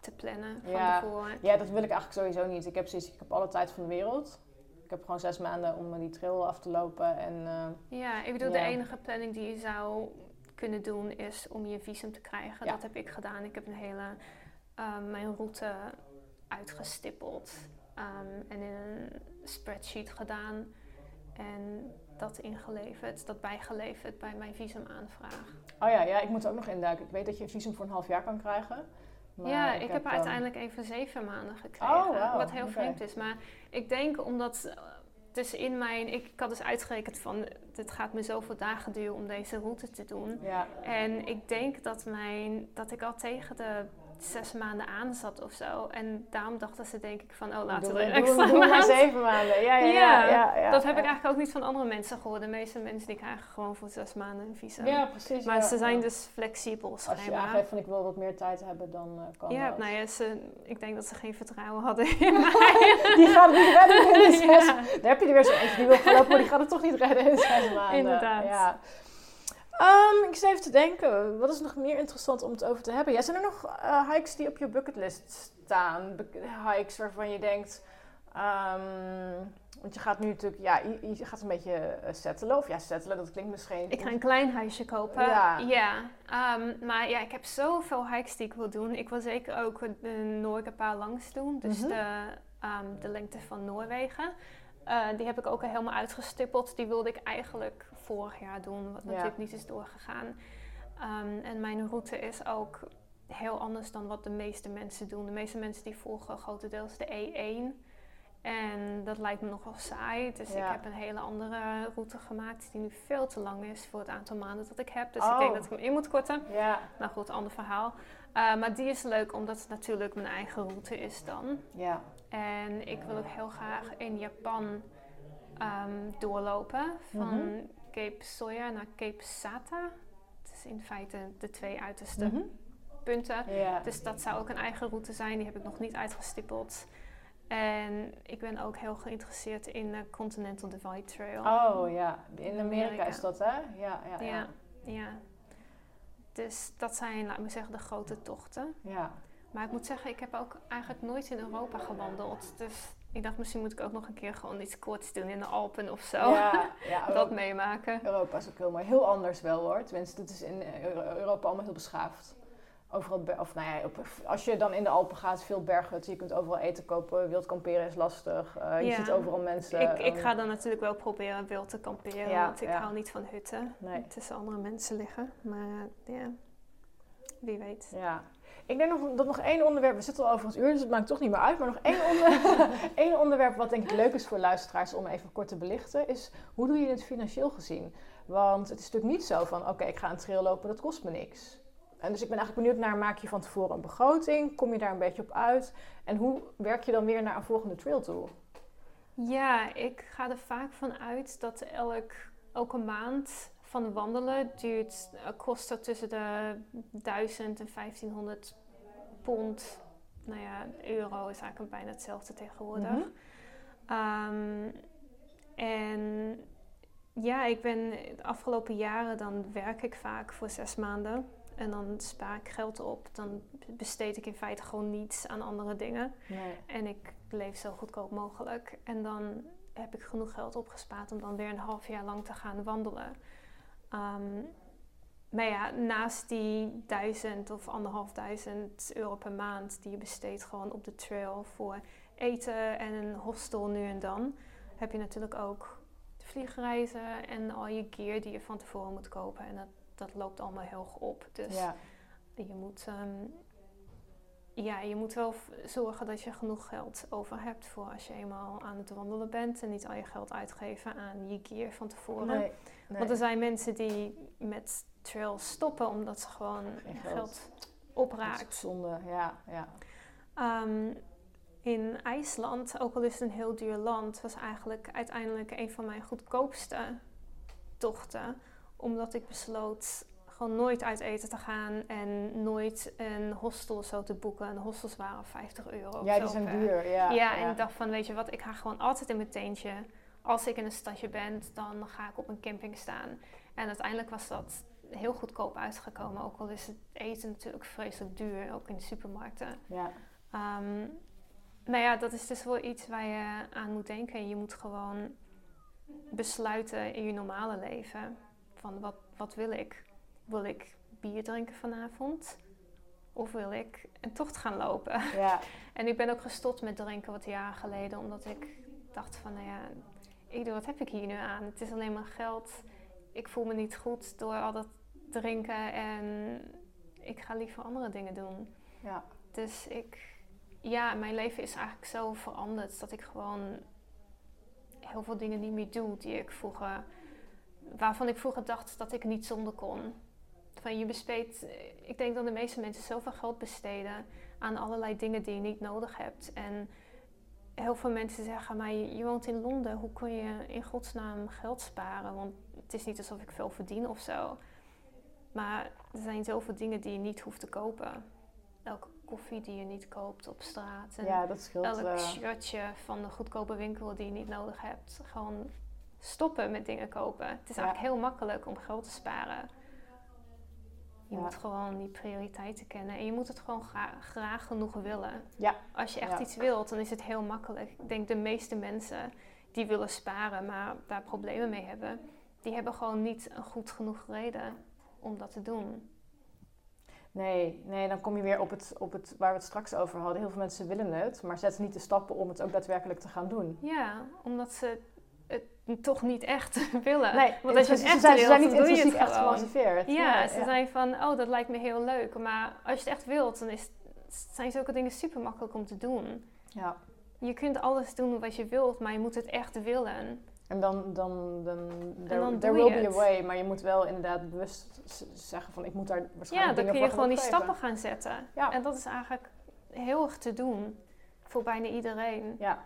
te plannen van Ja. tevoren. ja, dat wil ik eigenlijk sowieso niet. Ik heb ik heb alle tijd van de wereld. Ik heb gewoon zes maanden om die trail af te lopen. En eh, Ja, ik bedoel, Ja. de enige planning die je zou kunnen doen is om je visum te krijgen. Ja. Dat heb ik gedaan. Ik heb een hele, ehm, mijn route uitgestippeld ehm, en in een spreadsheet gedaan. En dat ingeleverd, dat bijgeleverd bij mijn visumaanvraag. oh ja, ja, ik moet er ook nog induiken. Ik weet dat je een visum voor een half jaar kan krijgen. Maar ja, ik, heb uiteindelijk even zeven maanden gekregen. Oh, wauw, Wat heel vreemd is. Maar ik denk omdat eh, dus in mijn... Ik, ik had dus uitgerekend van... Dit gaat me zoveel dagen duren om deze route te doen. Ja, En ik denk dat, mijn, dat ik al tegen de zes maanden aan zat of zo. En daarom dachten ze denk ik van... Oh, laten we extra doe maar zeven maanden. Ja, ja, ja. Ja, ja, dat heb ik eigenlijk ook niet van andere mensen gehoord. De meeste mensen die krijgen gewoon voor zes maanden een visum. Ja, precies. maar ze zijn dus flexibel Als je schijnbaar. aangeeft van ik wil wat meer tijd hebben, dan eh, kan Ja, dat. nou ja, ze, ik denk dat ze geen vertrouwen hadden in mij. Die gaat het niet redden in zes. Dan heb je er weer zo eentje die wil gaan lopen, maar die gaat het toch niet redden in zes maanden. Inderdaad. Ja. Ehm, ik zit even te denken, wat is nog meer interessant om het over te hebben? Ja, zijn er nog eh, hikes die op je bucketlist staan? Be- hikes waarvan je denkt, ehm, want je gaat nu natuurlijk, ja, je, je gaat een beetje eh, settelen. Of ja, settelen, dat klinkt misschien... Ik ga een klein huisje kopen. Ja. Ja. ehm, maar ja, ik heb zoveel hikes die ik wil doen. Ik wil zeker ook de Noorderpaal langs doen. Dus Mhm. de, de lengte van Noorwegen. Eh, die heb ik ook al helemaal uitgestippeld. Die wilde ik eigenlijk vorig jaar doen, wat Ja. natuurlijk niet is doorgegaan. Ehm, en mijn route is ook heel anders dan wat de meeste mensen doen. De meeste mensen die volgen grotendeels de E1. En dat lijkt me nogal saai. Dus Ja. ik heb een hele andere route gemaakt die nu veel te lang is voor het aantal maanden dat ik heb. Dus Oh. ik denk dat ik hem in moet korten. Ja, Nou goed, ander verhaal. Uh, maar die is leuk omdat het natuurlijk mijn eigen route is dan. ja. En ik wil ook heel graag in Japan ehm, doorlopen. Van Mhm. Cape Soya naar Cape Sata. Het is in feite de twee uiterste Mhm. punten. ja. Dus dat zou ook een eigen route zijn. Die heb ik nog niet uitgestippeld. En ik ben ook heel geïnteresseerd in de Continental Divide Trail. Oh ja, in Amerika Amerika. is dat hè? Ja, ja, ja. Ja, ja. Dus dat zijn, laat me zeggen, de grote tochten. ja. Maar ik moet zeggen, ik heb ook eigenlijk nooit in Europa gewandeld. Dus ik dacht, misschien moet ik ook nog een keer gewoon iets korts doen in de Alpen of zo. Ja, ja, dat meemaken. Europa is ook heel mooi. Heel anders wel hoor. Tenminste, het is in Euro- Europa allemaal heel beschaafd. Overal, of nou ja, op, als je dan in de Alpen gaat, veel berghutten. Je kunt overal eten kopen. Wild kamperen is lastig. Eh, je Ja. ziet overal mensen. Ik, ik ehm, ga dan natuurlijk wel proberen wild te kamperen, Ja, want ik hou niet van hutten. Nee. Tussen andere mensen liggen. Maar eh, ja, wie weet. Ja. Ik denk nog, dat nog één onderwerp, we zitten al over het uur, dus het maakt toch niet meer uit. Maar nog één, onder, één onderwerp wat denk ik leuk is voor luisteraars om even kort te belichten, is hoe doe je het financieel gezien? Want het is natuurlijk niet zo van, oké, ik ga een trail lopen, dat kost me niks. En dus ik ben eigenlijk benieuwd naar, maak je van tevoren een begroting? Kom je daar een beetje op uit? En hoe werk je dan weer naar een volgende trail toe? Ja, ik ga er vaak van uit dat elk, elke maand van wandelen duurt, uh, kost er tussen de 1000 en 1500 pond. Nou ja, euro is eigenlijk bijna hetzelfde tegenwoordig. Mhm. Ehm, en ja, ik ben de afgelopen jaren, dan werk ik vaak voor zes maanden. En dan spaar ik geld op. Dan besteed ik in feite gewoon niets aan andere dingen. Nee. En ik leef zo goedkoop mogelijk. En dan heb ik genoeg geld opgespaard om dan weer een half jaar lang te gaan wandelen. Ehm, maar ja, naast die duizend of anderhalf duizend euro per maand die je besteedt gewoon op de trail voor eten en een hostel nu en dan, heb je natuurlijk ook de vliegreizen en al je gear die je van tevoren moet kopen. En dat, dat loopt allemaal heel erg op. Dus Ja. je moet, ehm, ja, je moet wel zorgen dat je genoeg geld over hebt voor als je eenmaal aan het wandelen bent. En niet al je geld uitgeven aan je gear van tevoren. Nee. Nee. Want er zijn mensen die met trails stoppen omdat ze gewoon Geen geld, is opraakt. zonde, ja. ja. Ehm, in IJsland, ook al is het een heel duur land, was eigenlijk uiteindelijk een van mijn goedkoopste tochten. Omdat ik besloot gewoon nooit uit eten te gaan en nooit een hostel zo te boeken. En hostels waren 50 euro. Ja, die zijn duur. Ja, Ja, en ik dacht van, weet je wat, ik ga gewoon altijd in mijn teentje. Als ik in een stadje ben, dan ga ik op een camping staan. En uiteindelijk was dat heel goedkoop uitgekomen. Ook al is het eten natuurlijk vreselijk duur, ook in de supermarkten. Ja. Nou ja, dat is dus wel iets waar je aan moet denken. Je moet gewoon besluiten in je normale leven. Van wat, wat wil ik? Wil ik bier drinken vanavond? Of wil ik een tocht gaan lopen? ja. En ik ben ook gestopt met drinken wat jaren geleden. Omdat ik dacht van, nou ja, ik doe, wat heb ik hier nu aan? Het is alleen maar geld. Ik voel me niet goed door al dat drinken. En ik ga liever andere dingen doen. ja. Dus ik, ja, mijn leven is eigenlijk zo veranderd dat ik gewoon heel veel dingen niet meer doe die ik vroeger, waarvan ik vroeger dacht dat ik niet zonder kon. Van je besteedt, ik denk dat de meeste mensen zoveel geld besteden aan allerlei dingen die je niet nodig hebt. En heel veel mensen zeggen, maar je, je woont in Londen, hoe kun je in godsnaam geld sparen? Want het is niet alsof ik veel verdien of zo. Maar er zijn zoveel dingen die je niet hoeft te kopen. Elke koffie die je niet koopt op straat. En ja, dat scheelt. elk eh, shirtje van de goedkope winkel die je niet nodig hebt. Gewoon stoppen met dingen kopen. Het is Ja. eigenlijk heel makkelijk om geld te sparen. Je Ja. moet gewoon die prioriteiten kennen. En je moet het gewoon gra- graag genoeg willen. Ja. Als je echt Ja. iets wilt, dan is het heel makkelijk. Ik denk de meeste mensen die willen sparen, maar daar problemen mee hebben... die hebben gewoon niet een goed genoeg reden om dat te doen. Nee, nee, dan kom je weer op het, op het waar we het straks over hadden. Heel veel mensen willen het, maar zetten niet de stappen om het ook daadwerkelijk te gaan doen. Ja, omdat ze toch niet echt willen. Nee, Want als je het ze, echt zijn, ze wilt, zijn niet dan doe je het intrinsiek echt gemotiveerd. Ja, ze zijn van, oh, dat lijkt me heel leuk. Maar als je het echt wilt, dan is, zijn zulke dingen super makkelijk om te doen. Ja. Je kunt alles doen wat je wilt, maar je moet het echt willen. En dan, dan, dan, there, dan there will be a way, maar je moet wel inderdaad bewust zeggen van ik moet daar Ja, waarschijnlijk dan dingen kun je gewoon die stappen gaan zetten. Ja. En dat is eigenlijk heel erg te doen voor bijna iedereen. Ja,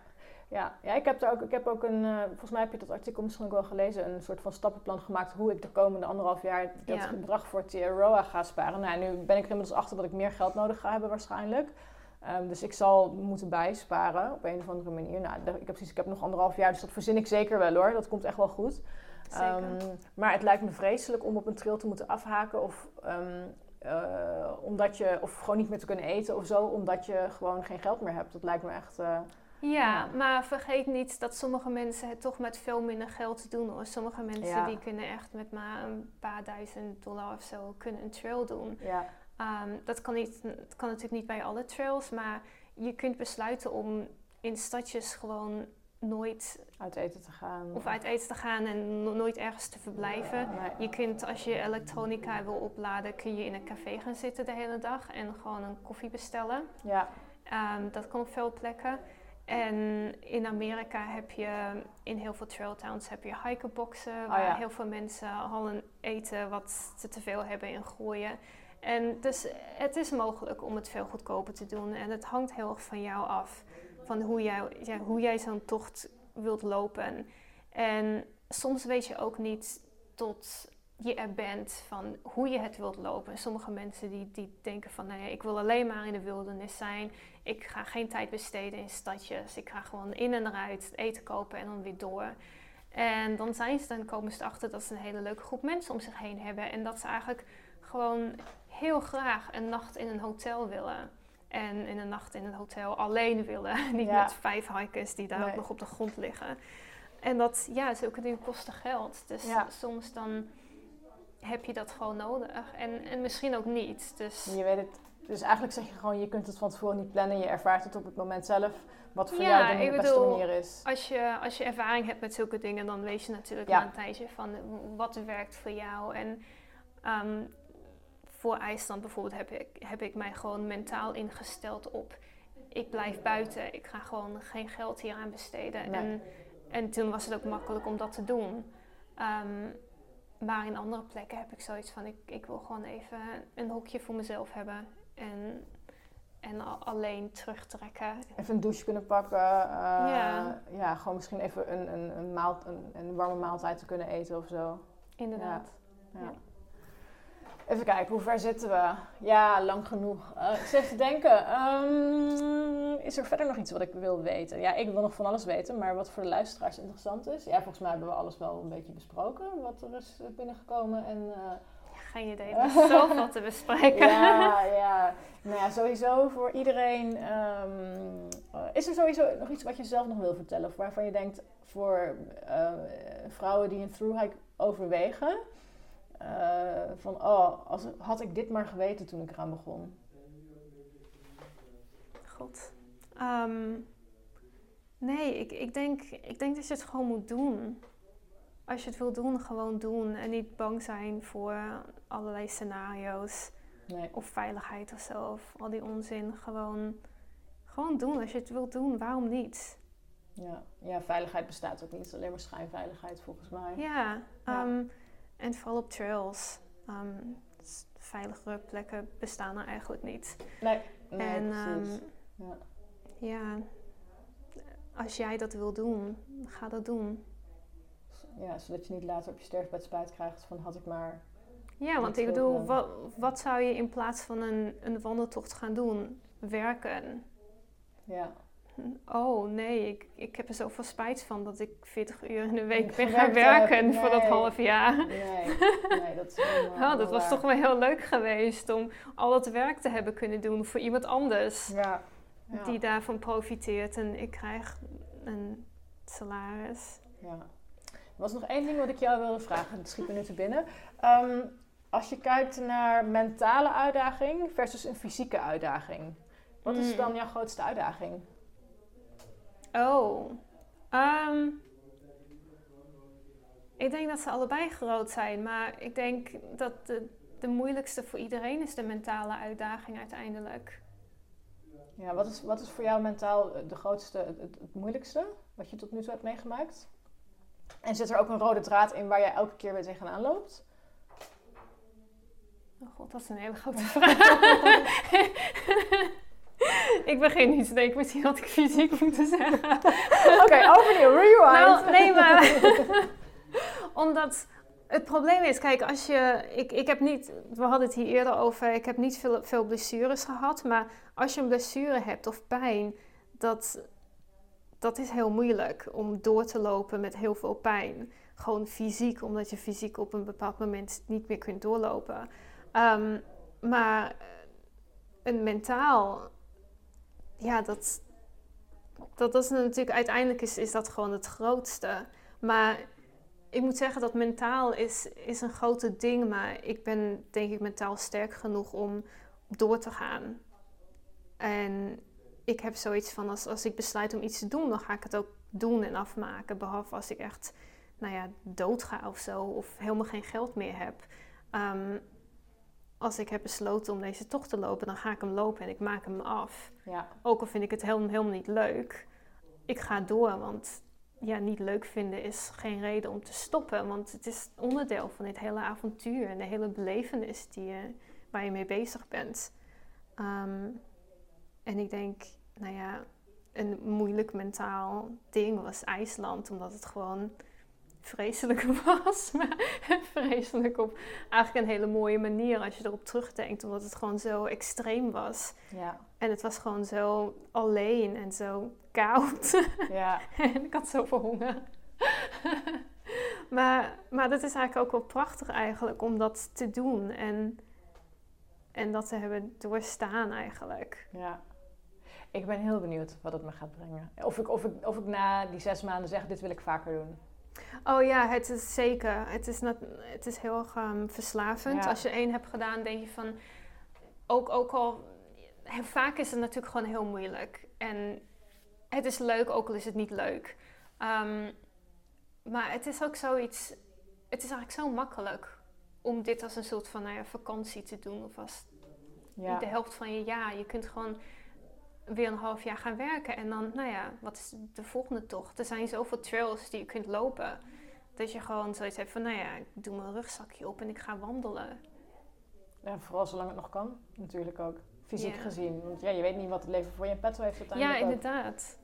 ja. ja ik, heb er ook, ik heb ook een, eh, volgens mij heb je dat artikel misschien ook wel gelezen, een soort van stappenplan gemaakt hoe ik de komende anderhalf jaar dat Ja. bedrag voor TROA ga sparen. Nou, nu ben ik er inmiddels achter dat ik meer geld nodig ga hebben waarschijnlijk. Ehm, dus ik zal moeten bijsparen op een of andere manier. Nou, ik heb precies, ik heb nog anderhalf jaar, dus dat verzin ik zeker wel hoor. Dat komt echt wel goed. Zeker. Ehm, maar het lijkt me vreselijk om op een trail te moeten afhaken of ehm, eh, omdat je of gewoon niet meer te kunnen eten of zo, omdat je gewoon geen geld meer hebt. Dat lijkt me echt. eh, Ja, maar vergeet niet dat sommige mensen het toch met veel minder geld doen hoor. Sommige mensen Ja. die kunnen echt met maar een paar duizend dollar of zo kunnen een trail doen. ja, Ehm, dat, kan niet, dat kan natuurlijk niet bij alle trails, maar je kunt besluiten om in stadjes gewoon nooit uit eten te gaan. of uit eten te gaan en no- nooit ergens te verblijven. Nee. Je kunt, als je elektronica wil opladen, kun je in een café gaan zitten de hele dag en gewoon een koffie bestellen. Ja, Ehm, dat kan op veel plekken. En in Amerika heb je in heel veel trail towns heb je hikerboxen waar Oh ja. heel veel mensen al een eten wat ze te veel hebben in gooien. En dus het is mogelijk om het veel goedkoper te doen. En het hangt heel erg van jou af. Van hoe jij, ja, hoe jij zo'n tocht wilt lopen. En soms weet je ook niet tot je er bent van hoe je het wilt lopen. Sommige mensen die, die denken van, nou ja, ik wil alleen maar in de wildernis zijn. Ik ga geen tijd besteden in stadjes. Ik ga gewoon in en eruit eten kopen en dan weer door. En dan, zijn ze, dan komen ze erachter dat ze een hele leuke groep mensen om zich heen hebben. En dat ze eigenlijk gewoon heel graag een nacht in een hotel willen. En in een nacht in een hotel alleen willen. Niet met vijf hikers die daar ook nog op de grond liggen. En dat, ja, zulke dingen kosten geld. Dus soms dan heb je dat gewoon nodig. En, en misschien ook niet. Dus... Je weet het. Dus eigenlijk zeg je gewoon, je kunt het van tevoren niet plannen. Je ervaart het op het moment zelf. Wat voor jou de beste manier is. Als je, als je ervaring hebt met zulke dingen, dan weet je natuurlijk na een tijdje van wat werkt voor jou. En ehm, voor IJsland bijvoorbeeld heb ik, heb ik mij gewoon mentaal ingesteld op... Ik blijf buiten. Ik ga gewoon geen geld hier aan besteden. En, en toen was het ook makkelijk om dat te doen. Um, maar in andere plekken heb ik zoiets van: ik, ik wil gewoon even een hokje voor mezelf hebben. En, en alleen terugtrekken. Even een douche kunnen pakken. Uh, ja. ja, gewoon misschien even een, een, een, een, een warme maaltijd te kunnen eten of zo. Inderdaad. ja. Even kijken, hoe ver zitten we? Ja, lang genoeg. Uh, ik zit te denken, ehm, is er verder nog iets wat ik wil weten? Ja, ik wil nog van alles weten, maar wat voor de luisteraars interessant is. Ja, volgens mij hebben we alles wel een beetje besproken, wat er is binnengekomen. En, uh, geen idee, er is zoveel te bespreken. ja, ja. Nou ja, sowieso voor iedereen. Um, is er sowieso nog iets wat je zelf nog wil vertellen? Of waarvan je denkt voor uh, vrouwen die een throughhike overwegen uh, van, oh, als, had ik dit maar geweten toen ik eraan begon? God. Um, nee, ik, ik, denk, ik denk dat je het gewoon moet doen. Als je het wil doen, gewoon doen. En niet bang zijn voor allerlei scenario's. Nee. Of veiligheid of zo. Of al die onzin. Gewoon, gewoon doen. Als je het wilt doen, waarom niet? Ja. ja, veiligheid bestaat ook niet. Alleen maar schijnveiligheid volgens mij. Ja, ja. Ehm, en vooral op trails. Um, veiligere plekken bestaan er eigenlijk niet. Nee, nee en, precies. Um, ja. ja, als jij dat wil doen, ga dat doen. Ja, zodat je niet later op je sterfbed spijt krijgt van had ik maar... Ja, want ik bedoel, wat, wat zou je in plaats van een, een wandeltocht gaan doen? Werken. Ja oh nee, ik, ik heb er zoveel spijt van dat ik 40 uur in de week ben gaan werken voor dat half jaar. Nee, nee dat is helemaal oh, Dat was toch wel heel leuk geweest om al dat werk te hebben kunnen doen voor iemand anders. Ja. Die daarvan profiteert en ik krijg een salaris. Ja. Er was nog één ding wat ik jou wilde vragen, het schiet me nu te binnen. Ehm, als je kijkt naar mentale uitdaging versus een fysieke uitdaging. Wat is mm. dan jouw grootste uitdaging? Oh. Um, ik denk dat ze allebei groot zijn. Maar ik denk dat de, de moeilijkste voor iedereen is de mentale uitdaging uiteindelijk. Ja, wat is, wat is voor jou mentaal de grootste, het, het, moeilijkste wat je tot nu toe hebt meegemaakt? En zit er ook een rode draad in waar jij elke keer weer tegenaan loopt? Oh god, dat is een hele grote vraag. ik begin niet te denken, misschien had ik fysiek moeten zeggen. Oké, okay, overnieuw, rewind. Nou, nee, maar... Omdat het probleem is, kijk, als je... Ik, ik heb niet... We hadden het hier eerder over, ik heb niet veel, veel blessures gehad. Maar als je een blessure hebt of pijn, dat, dat is heel moeilijk om door te lopen met heel veel pijn. Gewoon fysiek, omdat je fysiek op een bepaald moment niet meer kunt doorlopen. Um, maar een mentaal ja, dat, dat, is natuurlijk uiteindelijk is, is dat gewoon het grootste. Maar ik moet zeggen dat mentaal is, is een grote ding, maar ik ben denk ik mentaal sterk genoeg om door te gaan. En ik heb zoiets van als, als ik besluit om iets te doen, dan ga ik het ook doen en afmaken. Behalve als ik echt, nou ja, doodga of zo, of helemaal geen geld meer heb. Ehm, als ik heb besloten om deze tocht te lopen, dan ga ik hem lopen en ik maak hem af. Ja. Ook al vind ik het helemaal, helemaal niet leuk. Ik ga door, want ja, niet leuk vinden is geen reden om te stoppen. Want het is onderdeel van dit hele avontuur en de hele belevenis die je, waar je mee bezig bent. Ehm, en ik denk, nou ja, een moeilijk mentaal ding was IJsland, omdat het gewoon vreselijk was. Maar vreselijk op eigenlijk een hele mooie manier als je erop terugdenkt, omdat het gewoon zo extreem was. Ja. En het was gewoon zo alleen en zo koud. Ja. en ik had zoveel honger. maar, maar dat is eigenlijk ook wel prachtig eigenlijk om dat te doen en, en dat te hebben doorstaan eigenlijk. Ja. Ik ben heel benieuwd wat het me gaat brengen. Of ik, of ik, of ik na die zes maanden zeg, dit wil ik vaker doen. Oh ja, het is zeker. Het is, het is heel erg ehm, verslavend. Ja. Als je één hebt gedaan, denk je van... Ook, ook al... Vaak is het natuurlijk gewoon heel moeilijk. En het is leuk, ook al is het niet leuk. Ehm, maar het is ook zoiets... Het is eigenlijk zo makkelijk om dit als een soort van nou ja, vakantie te doen. Of als Ja. de helft van je jaar. Je kunt gewoon weer een half jaar gaan werken. En dan, nou ja, wat is de volgende tocht? Er zijn zoveel trails die je kunt lopen. Dat je gewoon zoiets hebt van, nou ja, ik doe mijn rugzakje op en ik ga wandelen. ja, vooral zolang het nog kan, natuurlijk ook. Fysiek Ja. gezien. Want ja, je weet niet wat het leven voor je in petto heeft Ja, uiteindelijk ook. inderdaad.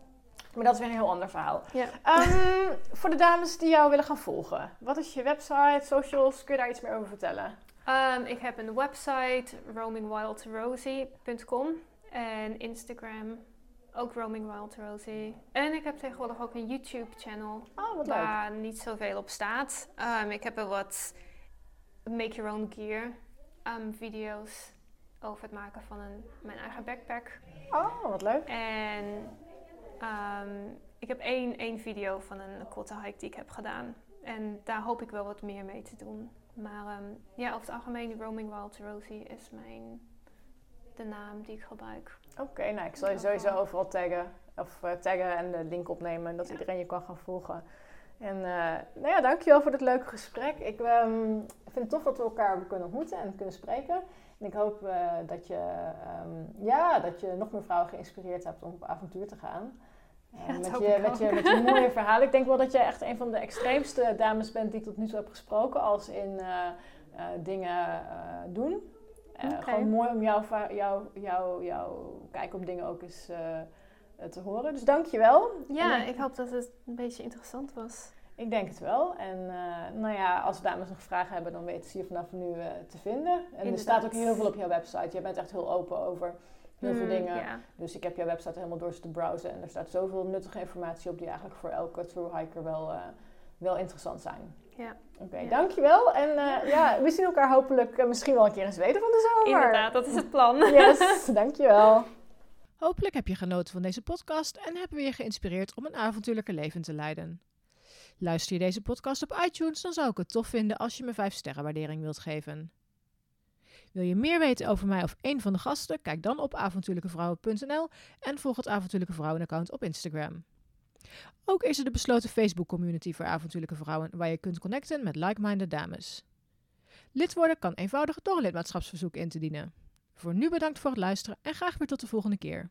Maar dat is weer een heel ander verhaal. Ja. Ehm, voor de dames die jou willen gaan volgen. Wat is je website, socials? Kun je daar iets meer over vertellen? Ehm, ik heb een website, roamingwildrosie.com. En Instagram, ook roamingwildrosie. En ik heb tegenwoordig ook een YouTube-channel. Oh, wat leuk. waar niet zoveel op staat. Ehm, ik heb er wat make your own gear ehm, video's over het maken van een, mijn eigen backpack. Oh, wat leuk. En ehm, ik heb één, één video van een korte hike die ik heb gedaan. En daar hoop ik wel wat meer mee te doen. Maar ja, over het algemeen, Roaming Wild Rosie is mijn, de naam die ik gebruik. Oké, nou ik zal je sowieso overal taggen. Of eh, taggen en de link opnemen. Dat iedereen je kan gaan volgen. En eh, nou ja, dankjewel voor dit leuke gesprek. Ik ehm, vind het tof dat we elkaar kunnen ontmoeten en kunnen spreken. En ik hoop eh, dat, je, ehm, ja, dat je nog meer vrouwen geïnspireerd hebt om op avontuur te gaan. Ja, met, je, met, je, ook. met je mooie verhalen. Ik denk wel dat jij echt een van de extreemste dames bent die ik tot nu toe heb gesproken. Als in dingen doen. Eh. Gewoon mooi om jouw jou, jou, jou kijk op dingen ook eens eh, eh, te horen. Dus dank je wel. Ja, ik hoop dat het een beetje interessant was. ik denk het wel. En nou ja, als dames nog vragen hebben, dan weten ze je vanaf nu te vinden. En er staat ook heel veel op jouw website. Je bent echt heel open over heel veel Hmm, dingen. Dus ik heb jouw website helemaal door te browsen. En er staat zoveel nuttige informatie op die eigenlijk voor elke true hiker wel, wel interessant zijn. Ja. Oké, Ja. dankjewel. En eh, ja, we zien elkaar hopelijk eh, misschien wel een keer in Zweden van de zomer. Inderdaad, dat is het plan. Yes, dankjewel. Hopelijk heb je genoten van deze podcast en hebben we je geïnspireerd om een avontuurlijke leven te leiden. Luister je deze podcast op iTunes, dan zou ik het tof vinden als je me 5 sterren waardering wilt geven. Wil je meer weten over mij of een van de gasten? Kijk dan op avontuurlijkevrouwen.nl en volg het Avontuurlijke Vrouwen account op Instagram. Ook is er de besloten Facebook community voor avontuurlijke vrouwen waar je kunt connecten met like-minded dames. Lid worden kan eenvoudig door een lidmaatschapsverzoek in te dienen. Voor nu bedankt voor het luisteren en graag weer tot de volgende keer.